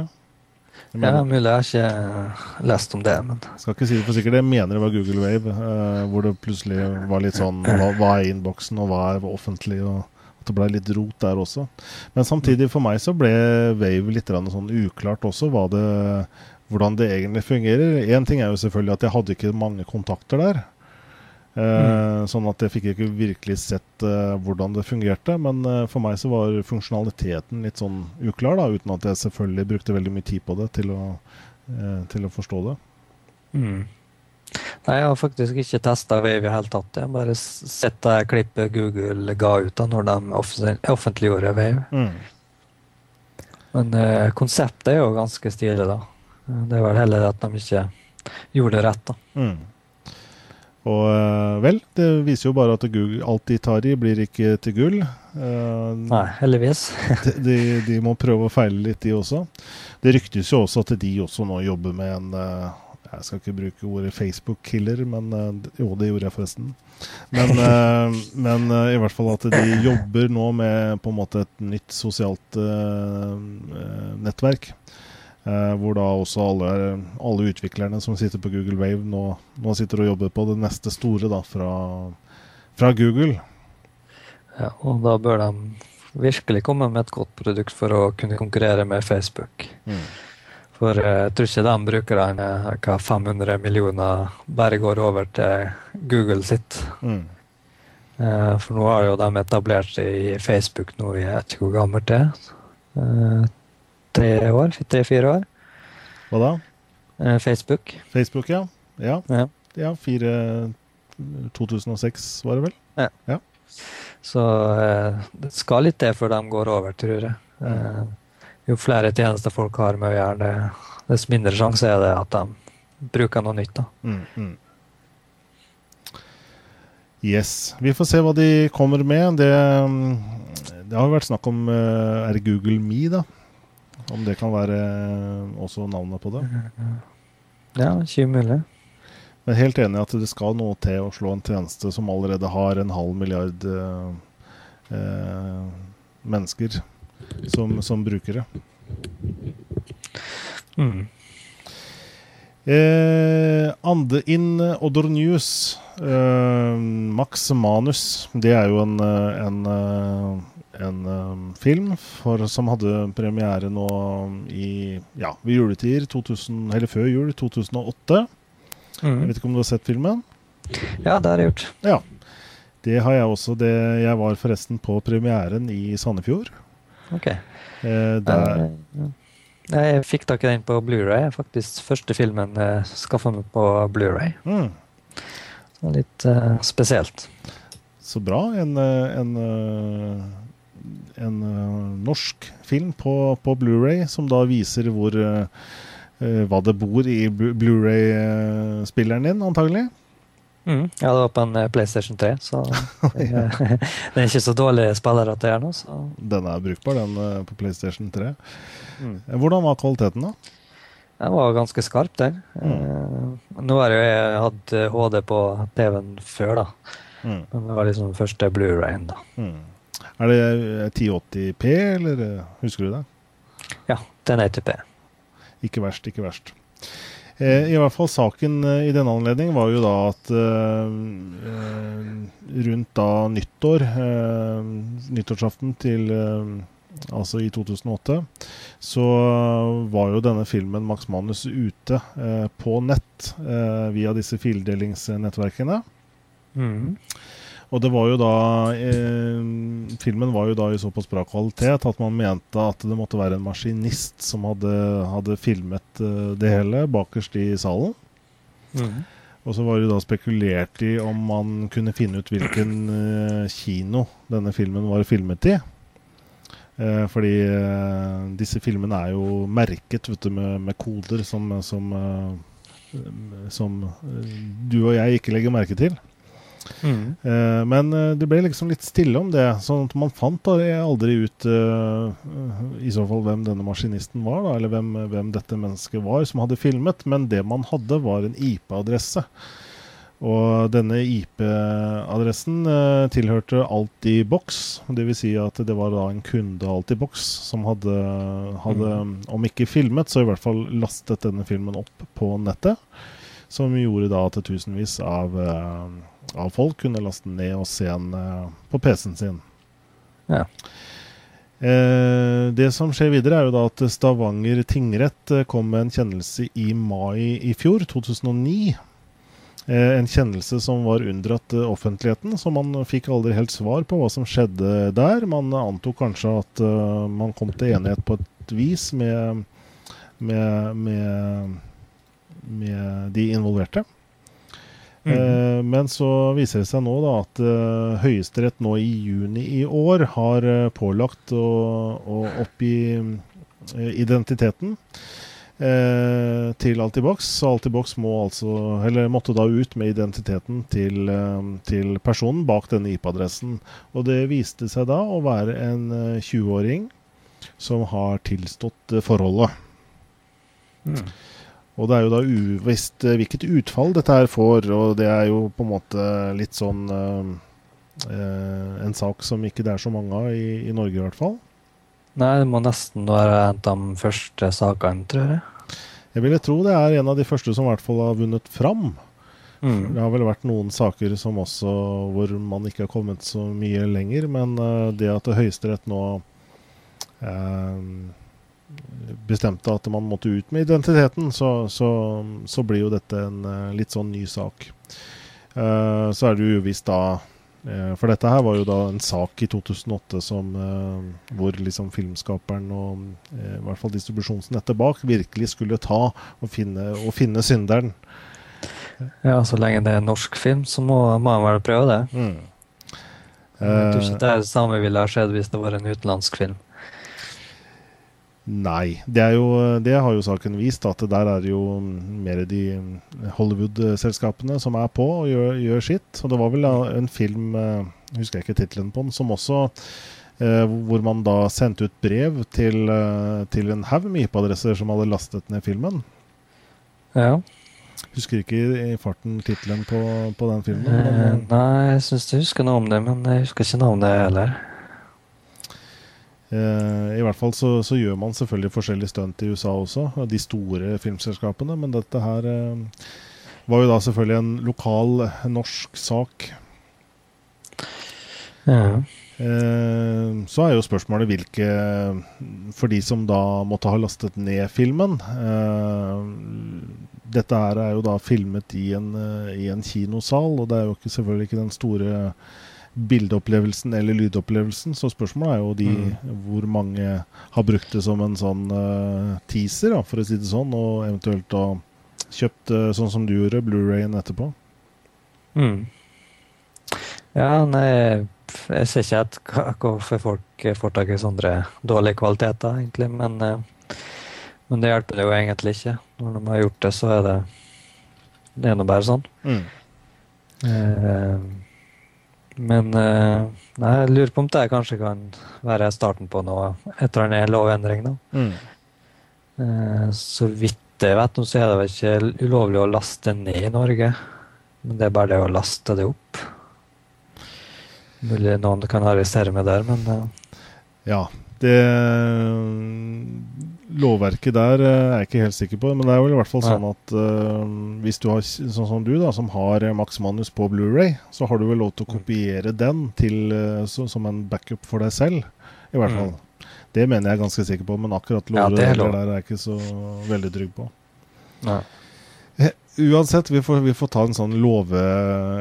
Ja, mulig jeg har ikke lest om det, men
Skal ikke si det for sikkert, jeg mener det var Google Wave, eh, hvor det plutselig var litt sånn Hva, hva er innboksen, og hva er offentlig? og at det ble litt rot der også. Men samtidig for meg så ble Wave litt sånn uklart også. Hva det hvordan det egentlig fungerer. Én ting er jo selvfølgelig at jeg hadde ikke mange kontakter der. Eh, mm. Sånn at jeg fikk ikke virkelig sett uh, hvordan det fungerte. Men uh, for meg så var funksjonaliteten litt sånn uklar, da, uten at jeg selvfølgelig brukte veldig mye tid på det til å, uh, til å forstå det.
Mm. Nei, jeg har faktisk ikke testa Wave i det hele tatt. Jeg har bare sett det klippet Google ga ut da når de offentliggjorde Wave. Mm. Men konseptet er jo ganske stilig, da. Det var heller at de ikke gjorde det rett. da. Mm.
Og eh, vel, det viser jo bare at Google, alt de tar i, blir ikke til gull.
Uh, Nei, heldigvis. <laughs>
de, de, må prøve å feile litt, de også. Det ryktes jo også at de også nå jobber med en uh, Jeg skal ikke bruke ordet Facebook-killer, men jo, det gjorde jeg forresten. Men, <laughs> men i hvert fall at de jobber nå med på en måte et nytt sosialt nettverk. Eh, hvor da også alle, alle, utviklerne som sitter på Google Wave, nå, nå, sitter og jobber på det neste store da, fra, fra, Google.
Ja, og da bør de virkelig komme med et godt produkt for å kunne konkurrere med Facebook. Mm. For eh, jeg tror ikke de brukerne, hva 500 millioner, bare går over til Google sitt. Mm. Eh, for nå har jo de etablert seg i Facebook nå, jeg vet ikke hvor gammelt det er tre år. Tre-fire år.
Hva da?
Eh, Facebook.
Facebook, ja. Ja. ja. ja fire 2006 var det vel?
Ja.
ja.
Så eh, det skal litt til før de går over, tror jeg. Eh, jo flere tjenester folk har med å gjøre, det, dess mindre sjanse er det at de bruker noe nytt. da. Mm, mm.
Yes. Vi får se hva de kommer med. Det, mm, det har vært snakk om Er det Google Me, da? Om det kan være eh, også navnet på det?
Ja, ikke mulig.
er helt enig i at det skal noe til å slå en tjeneste som allerede har en halv milliard eh, eh, mennesker som, som brukere. Mm. Eh, Ande in Other News. Eh, Max Manus. Det er jo en, eh, en, eh, en, en film for, som hadde premiere nå i ja, ved juletider, 2000, eller før jul, 2008. Mm. Jeg vet ikke om du har sett filmen?
Ja, det har jeg gjort.
Ja. Det har jeg også. Det, jeg var forresten på premieren i Sandefjord.
Ok. Eh, der, jeg fikk tak i den på Blu-ray. Faktisk første filmen jeg skaffa meg på Blu-ray. Mm. Litt uh, spesielt.
Så bra. En, eh, en, eh, en norsk film på, på Blu-ray som da viser hvor uh, hva det bor i Blu-ray-spilleren din, antagelig.
Mm. Ja, det var på en PlayStation 3, så <laughs> det, <laughs> er ikke så dårlige spillere det gjør nå.
Den er brukbar, den på PlayStation 3. Mm. Hvordan var kvaliteten, da?
Den var ganske skarp, den. Mm. Eh, nå har jeg hatt HD på TV-en før, da. Mm. Men det var liksom første Blu-rayen, da.
Er det 1080P, eller husker du det?
Ja, den er 80P.
Ikke verst, ikke verst. Eh, I hvert fall saken eh, i denne anledning var jo da at eh, eh rundt da nyttår, eh, nyttårsaften til altså i 2008, så var jo denne filmen Max Manus ute eh, på nett eh, via disse fildelingsnettverkene. Mm. Og det var jo da eh, Filmen var jo da i såpass bra kvalitet at man mente at det måtte være en maskinist som hadde, hadde filmet eh, det hele bakerst i salen. Mm. Og så var det da spekulert i om man kunne finne ut hvilken eh, kino denne filmen var filmet i. Eh, fordi eh, disse filmene er jo merket du, med, med, koder som, som, eh, som, du og jeg ikke legger merke til. Mm. Men eh, det ble liksom litt stille om det. sånn at man fant da aldri ut eh, i så fall hvem denne maskinisten var, da, eller hvem, hvem, dette mennesket var som hadde filmet. Men det man hadde, var en IP-adresse. Og denne IP-adressen eh, tilhørte Altibox. Dvs. Si at det var da en kunde Altibox som hadde, hadde mm. om ikke filmet, så i hvert fall lastet denne filmen opp på nettet. Som gjorde da at tusenvis av, eh, av folk kunne laste den ned og se den eh, på PC-en sin. Ja. Eh, det som skjer videre, er jo da at Stavanger tingrett kom med en kjennelse i mai i fjor, 2009 Eh, en kjennelse som var unndratt eh, offentligheten, så man fikk aldri helt svar på hva som skjedde der. Man antok kanskje at uh, man kom til enighet på et vis med, med, med, med de involverte. Mm. Uh, men så viser det seg nå da at uh, Høyesterett nå i juni i år har pålagt å, å oppgi identiteten eh, til Altibox. Så Altibox må altså, eller måtte da ut med identiteten til, eh, til personen bak denne IP-adressen. Og det viste seg da å være en 20-åring eh, som har tilstått eh, forholdet. Mm. Og det er jo da uvisst eh, hvilket utfall dette her får, og det er jo på en måte litt sånn eh, En sak som ikke det er så mange av i, i Norge, i hvert fall.
Nei, det må nesten være en av de første sakene, tror jeg.
Jeg ville tro det er en av de første som i hvert fall har vunnet fram. Mm. Det har vel vært noen saker som også hvor man ikke har kommet så mye lenger, men uh, det at Høyesterett nå uh, bestemte at man måtte ut med identiteten, så, så, så blir jo dette en uh, litt sånn ny sak. så er det jo uvisst da Eh, for dette her var jo da en sak i 2008 som, eh, hvor liksom filmskaperen og eh, i hvert fall distribusjonsnettet bak virkelig skulle ta og finne, og finne synderen.
Ja, så lenge det er norsk film, så må, må man vel prøve det. Mm. Jeg tror ikke det er det samme ville ha skjedd hvis det var en utenlandsk film.
Nei. Det, jo, det, har jo saken vist, at der er det jo mer de Hollywood-selskapene som er på og gjør, gjør, sitt. Og det var vel en film, eh, husker jeg ikke tittelen på den, som også eh, Hvor man da sendte ut brev til, eh, til en haug med IP-adresser som hadde lastet ned filmen.
Ja.
Husker ikke i farten tittelen på, på, den filmen.
Eh, nei, jeg syns jeg husker noe om det, men jeg husker ikke navnet heller.
I hvert fall så, så, gjør man selvfølgelig forskjellige stunt i USA også, de store filmselskapene. Men dette her var jo da selvfølgelig en lokal norsk sak.
Ja.
Eh, så er jo spørsmålet hvilke For de som da måtte ha lastet ned filmen eh, Dette her er jo da filmet i en, eh, i en kinosal, og det er jo ikke, selvfølgelig ikke den store bildeopplevelsen eller lydopplevelsen. Så spørsmålet er jo de, mm. hvor mange har brukt det som en sånn uh, teaser, da, for å si det sånn, og eventuelt da kjøpt, uh, sånn som du gjorde, Blu-rayen etterpå.
Mm. Ja, nei jeg ser ikke at hvorfor folk får tak i sånne dårlige kvaliteter, egentlig. Men, uh, men, det hjelper det jo egentlig ikke. Når de har gjort det, så er det Det er nå bare sånn.
Mm.
Eh, men eh, nei, jeg lurer på om det kanskje kan være starten på noe etter en lovendring. da.
Mm.
Eh, så vidt jeg vet, så er det vel ikke ulovlig å laste ned i Norge. Men det er bare det å laste det opp. Mulig noen kan arrestere meg der, men uh.
Ja. Det Lovverket der uh, er jeg ikke helt sikker på, men det er vel i hvert fall sånn at uh, hvis du har sånn som du, da, som har Max Manus på Blu-ray, så har du vel lov til å mm. kopiere den til, så, som en backup for deg selv, i hvert fall. Mm. Det mener jeg er ganske sikker på, men akkurat lover ja, der er jeg ikke så veldig trygg på.
Nei.
Uansett, vi får, vi får, ta en sånn love...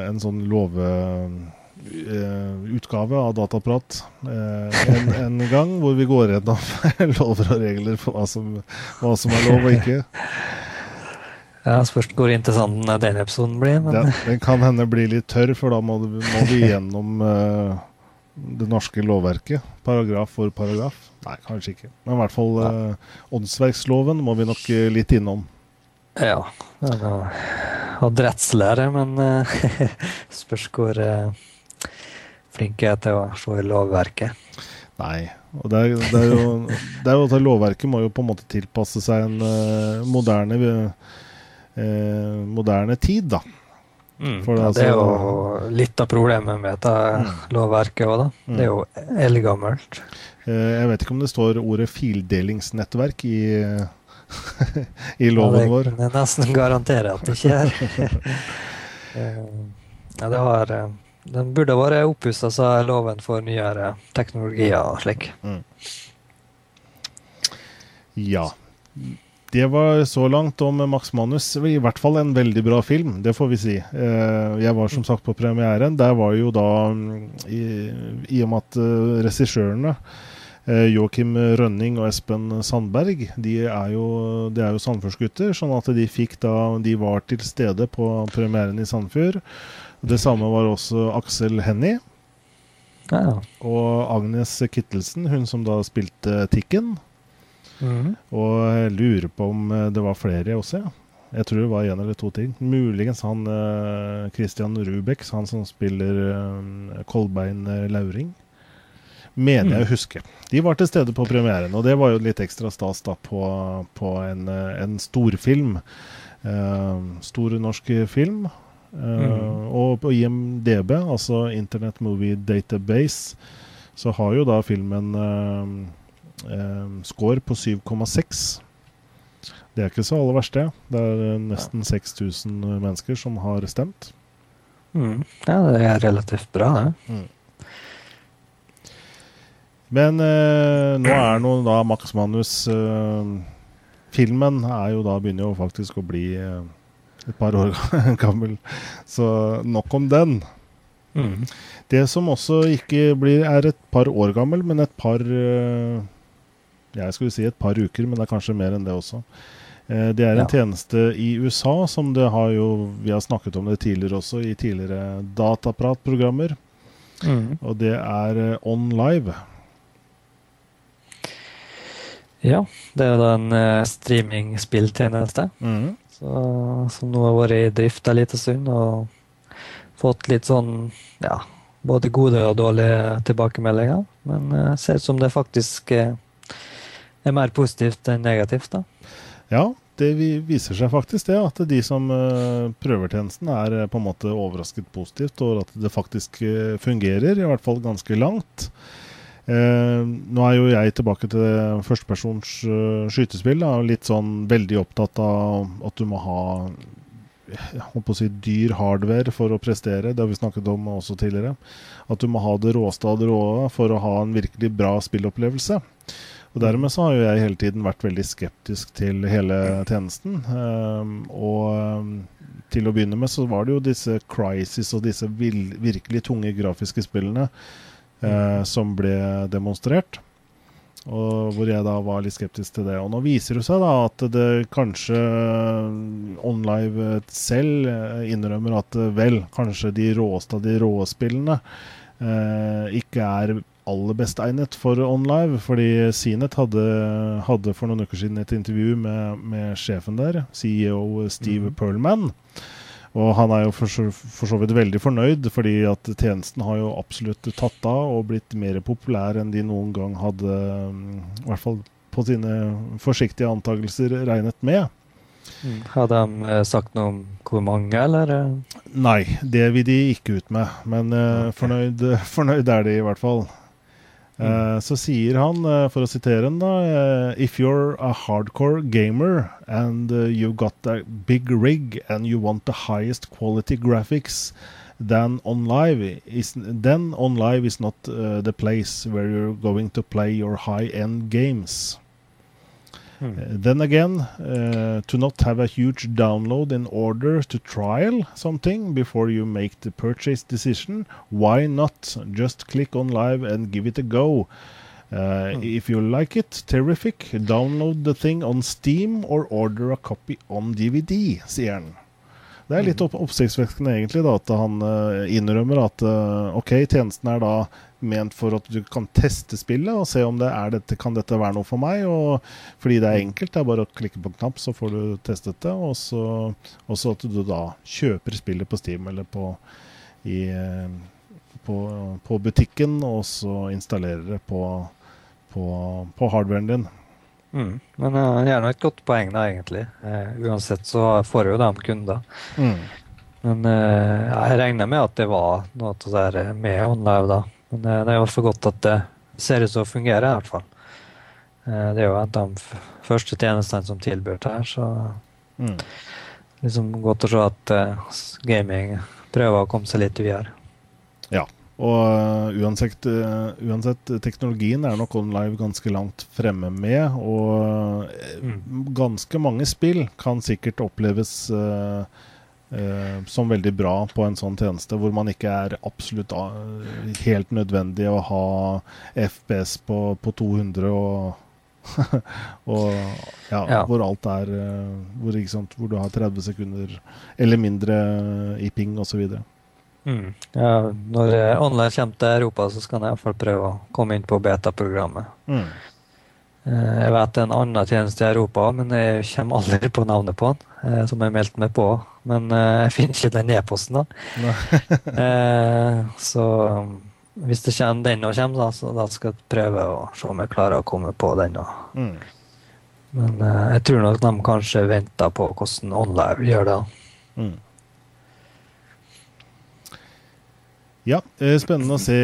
En sånn love utgave av Dataprat uh, en, en, gang, hvor vi går gjennom <laughs> lover og regler for hva som, hva som, er lov og ikke.
Ja, Spørs hvor interessant den episoden blir. Men...
Den, den, kan hende bli litt tørr, for da må, du, må vi gjennom uh, det norske lovverket. Paragraf for paragraf. Nei, kanskje ikke. Men i hvert fall åndsverksloven må vi nok litt innom.
Ja. Hadde rettslære, men <laughs> spørs hvor flinke til å se i lovverket.
Nei. og det er, det, er jo, det er jo at Lovverket må jo på en måte tilpasse seg en uh, moderne, uh, moderne tid, da.
Mm. Det, ja, det, er jo litt av problemet med dette mm. lovverket òg, da. Det er jo mm. eldgammelt.
Uh, jeg vet ikke om det står ordet fildelingsnettverk i, <laughs> i loven ja, det, vår.
Det er nesten garanterer at det ikke er. <laughs> ja, det har den burde vært oppussa, sa loven for nyere teknologier og slik.
Mm. Ja. Det var så langt om Max Manus. I hvert fall en veldig bra film, det får vi si. Eh, jeg var som sagt på premieren. Der var jo da, mm, i, i og med at eh, regissørene eh, Joakim Rønning og Espen Sandberg de er jo, de jo Sandfjordsgutter, sånn at de fikk da De var til stede på premieren i Sandfjord. Det samme var også Aksel Hennie.
Ja.
Og Agnes Kittelsen, hun som da spilte Tikken.
Mm.
Og jeg lurer på om eh, det var flere også, ja. Jeg tror det var én eller to ting. Muligens han uh, Christian Rubek, han som spiller uh, Kolbein Lauring. Mener jeg å mm. huske. De var til stede på premieren, og det var jo litt ekstra stas da på, på en, en storfilm. Uh, stor norsk film. Mm. Og på IMDb, altså Internet Movie Database, så har jo da filmen uh, uh, score på 7,6. Det er ikke så aller verste. Det er nesten 6000 mennesker som har stemt.
Mm. Ja, det er relativt bra, det.
Mm. Men uh, nå er nå da Max Manus Filmen er jo da begynner jo faktisk å bli et par år <laughs> gammel. Så nok om den.
Mm.
Det som også ikke blir, er et par år gammel, men et par eh, Jeg skulle si et par uker, men det er kanskje mer enn det også. Eh, det er en ja. tjeneste i USA som det har jo Vi har snakket om det tidligere også, i tidligere datapratprogrammer.
Mm.
Og det er eh, OnLive.
Ja, det er da en streaming-spilltjeneste.
Mm.
Så, som nå har vært i drift en liten stund og fått litt sånn ja, både gode og dårlige tilbakemeldinger. Men det uh, ser ut som det faktisk er mer positivt enn negativt. da.
Ja, det viser seg faktisk det, at de som uh, prøver tjenesten, er uh, på en måte overrasket positivt over at det faktisk fungerer, i hvert fall ganske langt. Eh, nå er jo jeg tilbake til førstepersons uh, skytespill. Da, litt sånn veldig opptatt av at du må ha jeg på å si dyr hardware for å prestere. Det har vi snakket om også tidligere. At du må ha det råeste av det råe for å ha en virkelig bra spillopplevelse. Og Dermed så har jo jeg hele tiden vært veldig skeptisk til hele tjenesten. Um, og um, til å begynne med så var det jo disse Crisis og disse virkelig tunge grafiske spillene uh, som ble demonstrert. Og hvor jeg da var litt skeptisk til det. Og nå viser det seg da at det kanskje OnLive selv eh, innrømmer at eh, vel, kanskje de råeste av de råspillene eh, ikke er aller best egnet for OnLive. Fordi Cnet hadde, hadde, for noen uker siden et intervju med, med sjefen der, CEO Steve mm. Perlman. Og han er jo for så, for så, vidt veldig fornøyd, fordi at tjenesten har jo absolutt tatt av og blitt mer populær enn de noen gang hadde, mm, i hvert fall på sine forsiktige antakelser, regnet med.
Mm. Har de eh, sagt noe om hvor mange, eller?
Nei, det vil de ikke ut med. Men uh, okay. fornøyd, fornøyd, er de i hvert fall. Uh, så sier han, uh, for å sitere han, da uh, If you're a hardcore gamer and you've got a big rig and you want the highest quality graphics, then OnLive is then OnLive is not the place where you're going to play your high-end games. Uh, then again, uh, to not have a huge download in order to trial something before you make the purchase decision, why not just click on live and give it a go? Uh, hmm. If you like it, terrific. Download the thing on Steam or order a copy on DVD, sier han. Det er litt hmm. opp oppsiktsvekkende egentlig da, at han uh, innrømmer at ok, tjenesten er da ment for at du kan teste spillet og se om det er dette, kan dette være noe for meg. Og fordi det er enkelt, det er bare å klikke på en knapp, så får du testet det. Og så at du da kjøper spillet på Steam eller på, i, på, på butikken, og så installerer det på, på, på hardwaren din.
Mm. Men uh, det er nå et godt poeng, da, egentlig. Uh, uansett så får jo de kunder. Mm. Men uh, jeg regner med at det var noe av det der med OnLive, da. Men det er jo altfor godt at det ser ut til å fungere, i hvert fall. Eh, det er jo en av de første tjenestene som tilbyr det her, så mm. liksom godt å se at uh, gaming prøver å komme seg litt videre.
Ja, og uansett, uansett, teknologien er nok OnLive ganske langt fremme med, og mm. ganske mange spill kan sikkert oppleves uh, Uh, som veldig bra på en sånn tjeneste, hvor man ikke er absolutt uh, helt nødvendig å ha FPS på, på 200 og, <laughs> og ja, ja, hvor alt er uh, hvor, sant, hvor, du har 30 sekunder eller mindre i ping osv.
Mm. Ja, når online kommer til Europa, så skal jeg iallfall prøve å komme inn på beta-programmet. Mm. Jeg vet det er en annen tjeneste i Europa, men jeg kommer aldri på navnet på den. Eh, som jeg meldte meg på. Men eh, jeg finner ikke den e-posten, da. <laughs> Eh, så hvis det kommer, den òg kommer, da, så da skal jeg prøve å se om jeg klarer å komme på den. Mm. Men jeg tror nok de kanskje venter på hvordan OnLive gjør det. Mm.
Ja, spennende å se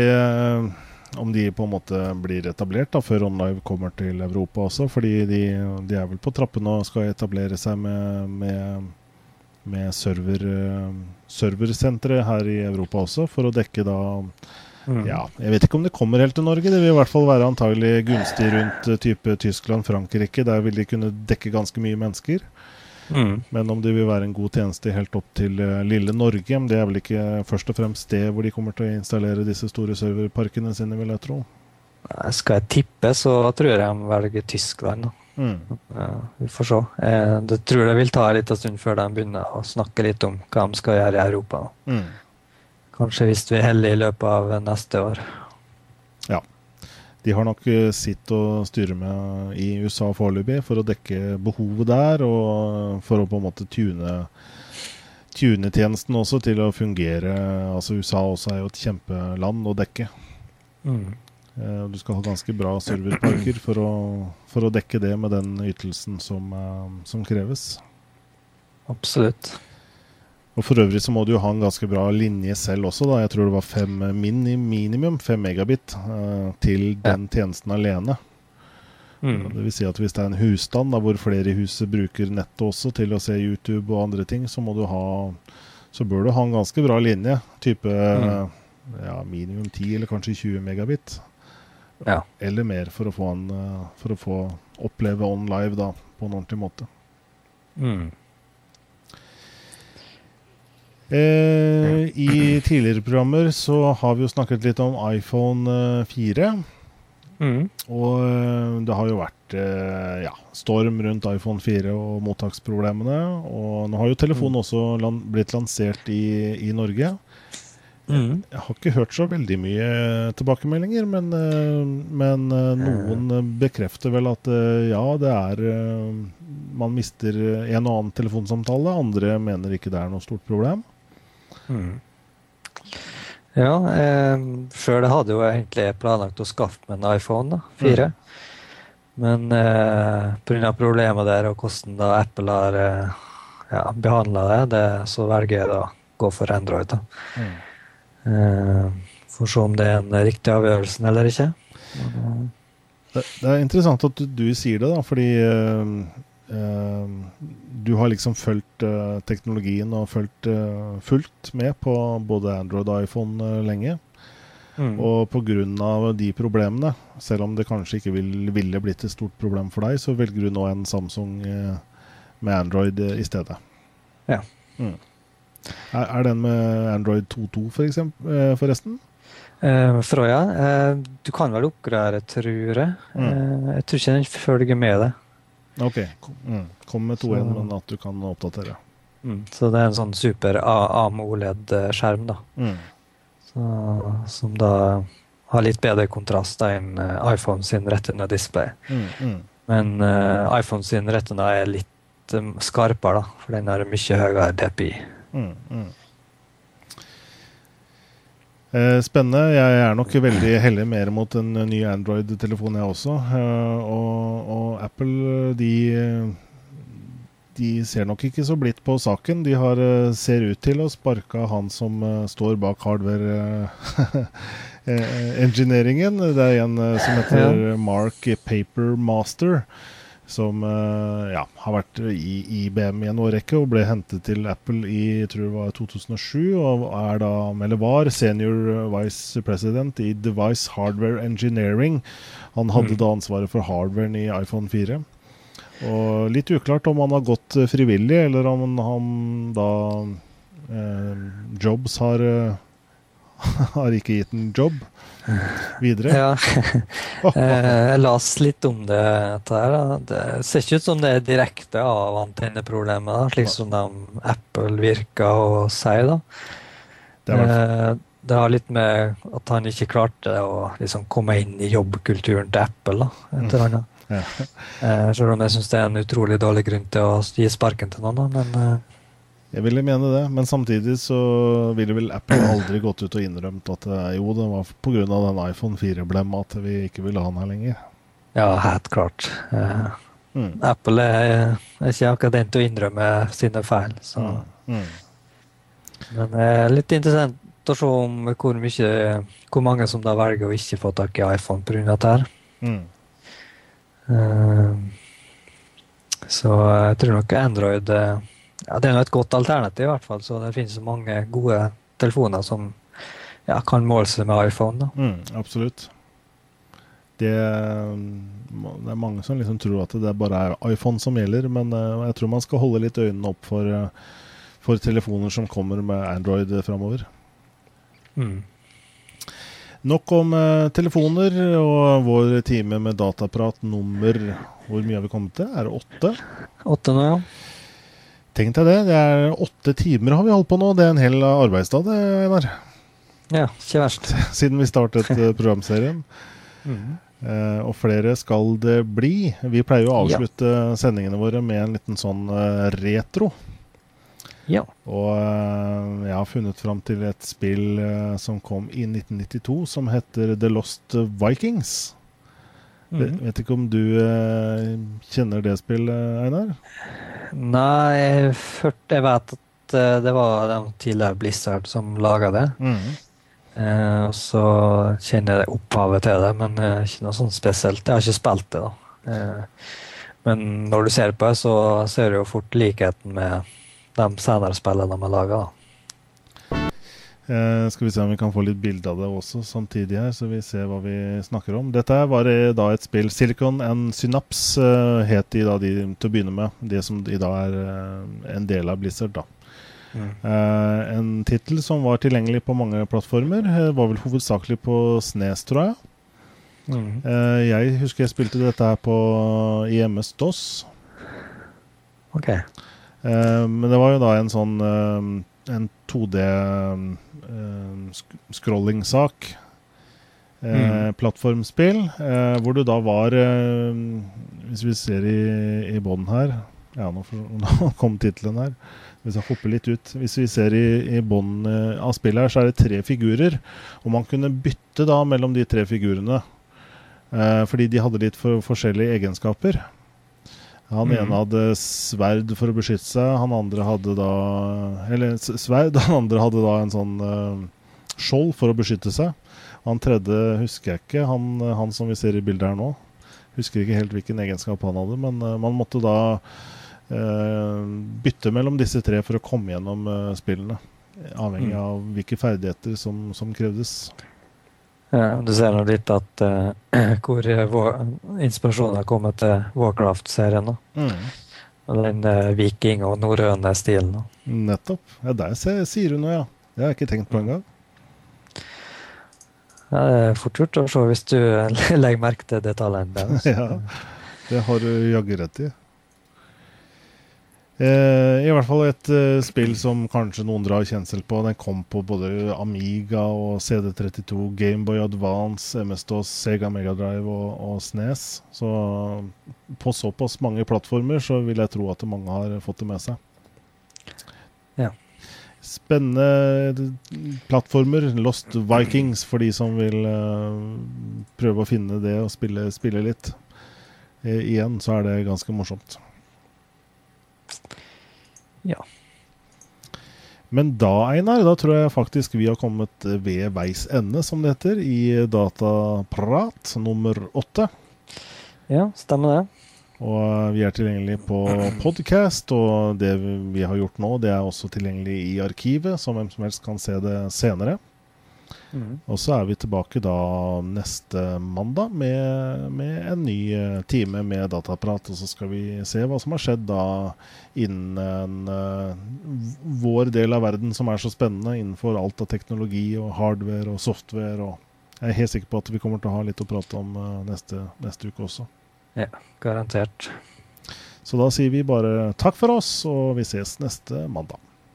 om de på en måte blir etablert da, før OnLive kommer til Europa også. Fordi de, de er vel på trappene og skal etablere seg med, med, med server, serversentre her i Europa også, for å dekke da mm. Ja, jeg vet ikke om det kommer helt til Norge. Det vil i hvert fall være antagelig gunstig rundt type Tyskland, Frankrike. Der vil de kunne dekke ganske mye mennesker. Mm. Men om det vil være en god tjeneste helt opp til uh, lille Norge, det er vel ikke først og fremst det hvor de kommer til å installere disse store serverparkene sine, vil jeg tro.
Skal jeg tippe, så tror jeg de velger Tyskland. Mm. Ja, vi får se. Jeg, det tror jeg vil ta en liten stund før de begynner å snakke litt om hva de skal gjøre i Europa. Mm. Kanskje hvis vi er heldige i løpet av neste år.
De har nok eh, sitt å styre med i USA foreløpig for å dekke behovet der, og for å på en måte tune, tune tjenesten også til å fungere. Altså USA også er jo et kjempeland å dekke. Mm. Eh, du skal ha ganske bra serverparker for å, for å, dekke det med den ytelsen som, eh, som kreves.
Absolutt.
Og For øvrig så må du jo ha en ganske bra linje selv også. da. Jeg tror det var fem min, minimum 5 megabit uh, til den tjenesten alene. Mm. Det vil si at Hvis det er en husstand da, hvor flere i huset bruker nettet også til å se YouTube og andre ting, så, må du ha, så bør du ha en ganske bra linje. Type mm. ja, minimum 10 eller kanskje 20 megabit.
Ja.
Eller mer for å, få en, eh, for å få oppleve on live da, på en ordentlig måte.
Mm.
Eh, I tidligere programmer så har vi jo snakket litt om iPhone 4.
Eh, mm.
Og eh, det har jo vært eh, ja, storm rundt iPhone 4 og mottaksproblemene. Og nå har jo telefonen mm. også lan blitt lansert i, i Norge.
Mm.
Jeg har ikke hørt så veldig mye tilbakemeldinger, men, men noen bekrefter vel at ja, det er Man mister en og annen telefonsamtale. Andre mener ikke det er noe stort problem.
Mm. Ja, eh, sjøl hadde jo egentlig planlagt å skaffe meg en iPhone da, 4. Mm. Men eh, pga. problemet der og hvordan da Apple har eh, ja, behandla det, det, så velger jeg da å gå for Android. da. Mm. Eh, for å se om det er en riktig avgjørelse eller ikke.
Det, det, er interessant at du, du sier det, da, fordi eh, Eh, du har liksom fulgt uh, teknologien og fulgt, uh, fullt med på både Android og iPhone uh, lenge. Mm. Og pga. de problemene, selv om det kanskje ikke vil, ville blitt et stort problem for deg, så velger du nå en Samsung med Android i stedet.
Ja.
Mm. Er, er, den med Android 2.2 for eksempel, forresten?
Uh, Frøya, du kan vel oppgradere, tror jeg. Mm. jeg tror ikke den følger med det.
Ok. Mm. Kom med 2.1, men at du kan oppdatere.
Mm. Så det er en sånn super AMOLED-skjerm, da.
Mm.
Så, som da har litt bedre kontrast enn eh, iPhone sin retina display.
Mm, mm.
Men uh, iPhone sin retina er litt um, skarpere, da, for den har mye høyere DPI.
Mm, mm. Eh, spennende. Jeg er nok veldig heldig mer mot en ny Android-telefon, jeg også. Eh, og, og, Apple, de, de ser nok ikke så blidt på saken. De har, eh, ser ut til å sparke han som står bak hardware-engineeringen. <laughs> Det er en som heter Mark Papermaster som eh, ja, har vært i IBM i en årrekke og ble hentet til Apple i tror det var 2007. Og er da, eller var senior vice president i Device Hardware Engineering. Han hadde mm. da ansvaret for hardwaren i iPhone 4. Og litt uklart om han har gått frivillig, eller om han da eh, Jobs har, <laughs> har ikke gitt en jobb videre.
Ja. <laughs> Eh, jeg las litt om det. Her, det ser ikke ut som det er direkte av antenneproblemet, slik som de Apple virker å si. da. Det, var... det, har litt med at han ikke klarte å liksom, komme inn i jobbkulturen til Apple. da, etter mm. Ja. Eh, selv om jeg syns det er en utrolig dårlig grunn til å gi sparken til noen. Da, men
jeg ville mene det, men samtidig så ville vel Apple aldri gått ut og innrømt at eh, jo, det var pga. den iPhone 4-blemma at vi ikke ville ha den her lenger.
Ja, helt klart. Uh, mm. Apple er, er, ikke akkurat den til å innrømme sine feil. Så.
Mm. Mm.
Men det er litt interessant å se om hvor, mye, hvor mange som da velger å ikke få tak i iPhone pga. dette.
Mm.
Uh, så jeg tror nok Android uh, ja, det er et godt alternativ, i hvert fall. Så det finnes mange gode telefoner som ja, kan måle seg med iPhone.
Mm, absolutt. Det, det, er mange som liksom tror at det bare er iPhone som gjelder, men uh, jeg tror man skal holde litt øynene opp for, uh, for telefoner som kommer med Android framover.
Mm.
Nok om uh, telefoner og vår time med dataprat nummer Hvor mye har vi kommet til? Er det åtte?
Åtte nå, ja.
Tenk deg det. Det er åtte timer har vi holdt på nå. Det er en hel arbeidsdag, det, Einar.
Ja, ikke verst. <laughs>
Siden vi startet eh, <laughs> programserien.
Mm.
Eh, og flere skal det bli. Vi pleier jo å avslutte ja. sendingene våre med en liten sånn eh, retro.
Ja.
Og eh, jeg har funnet fram til et spill eh, som kom i 1992, som heter The Lost Vikings. Mm. Vet ikke om du eh, kjenner det spillet, Einar?
Nei, jeg, vet at at uh, det var de tidligere Blizzard som laga det. Mm. Uh, og så kjenner jeg opphavet til det, men uh, ikke noe sånn spesielt. Jeg har ikke spilt det, da. men når du ser på det, så ser du jo fort likheten med de senere spillene de har laga.
Eh, skal vi se om vi kan få litt bilde av det også samtidig her, så vi ser hva vi snakker om. Dette var da et spill Silicon and Synapse eh, het de da de til å begynne med. Det som i dag er eh, en del av Blizzard. da. Mm. Uh, en tittel som var tilgjengelig på mange plattformer. var vel hovedsakelig på Snes, tror jeg. Mm. jeg husker jeg spilte dette her på IMS DOS.
Ok.
men det var jo da en sånn en 2D Eh, scrolling-sak. Eh, mm. Plattformspill, eh, hvor du da var Hvis vi ser i, i bånn her Ja, nå, <laughs> nå kom tittelen her. Hvis jeg hopper litt ut Hvis vi ser i, i bånn av spillet her, så er det tre figurer. Og man kunne bytte da mellom de tre figurene. Eh, fordi de hadde litt for, forskjellige egenskaper. Han mm. ene hadde sverd for å beskytte seg, han andre hadde da Eller sverd, <laughs> han andre hadde da en sånn uh, skjold for å beskytte seg. Han tredje husker jeg ikke, han, han, som vi ser i bildet her nå. Husker ikke helt hvilken egenskap han hadde, men uh, man måtte da uh, bytte mellom disse tre for å komme gjennom spillene. Avhengig mm. av hvilke ferdigheter som, som krevdes.
Ja, du ser nå litt at uh, <clears throat> hvor uh, inspirasjonen har kommet til Warcraft-serien. Mm. Den uh, viking- og norrøne stilen.
Nettopp. Ja, Der sier du noe, ja. Det har jeg ikke tenkt på engang.
Ja, det er fort gjort å se hvis du <laughs> legger merke til detaljene. <laughs>
ja, det har du jaggu rett i. Eh, I hvert fall et uh, spill som kanskje noen drar kjensel på. Den kom på både Amiga og CD32, Gameboy Advance, MS-DOS, Sega Megadrive og, og SNES. Så på såpass mange plattformer så vil jeg tro at mange har fått det med seg.
Ja.
Spennende plattformer. Lost Vikings for de som vil prøve å finne det og spille, spille litt. Igjen så er det ganske morsomt.
Ja.
Men da, Einar, da tror jeg faktisk vi har kommet ved veis ende, som det heter, i Dataprat nummer åtte.
Ja, stemmer det.
Og vi er tilgjengelig på podcast, og det vi har gjort nå, det er også tilgjengelig i arkivet, så hvem som helst kan se det senere. Mm. Og så er vi tilbake da neste mandag med, med, en ny eh, time med dataprat. Og så skal vi se hva som har skjedd da innen uh, vår del av verden som er så spennende innenfor alt av teknologi og hardware og software. Og jeg er helt sikker på at vi kommer til å ha litt å prate om uh, neste, neste uke også.
Ja, garantert.
Så da sier vi bare takk for oss, og vi ses neste mandag.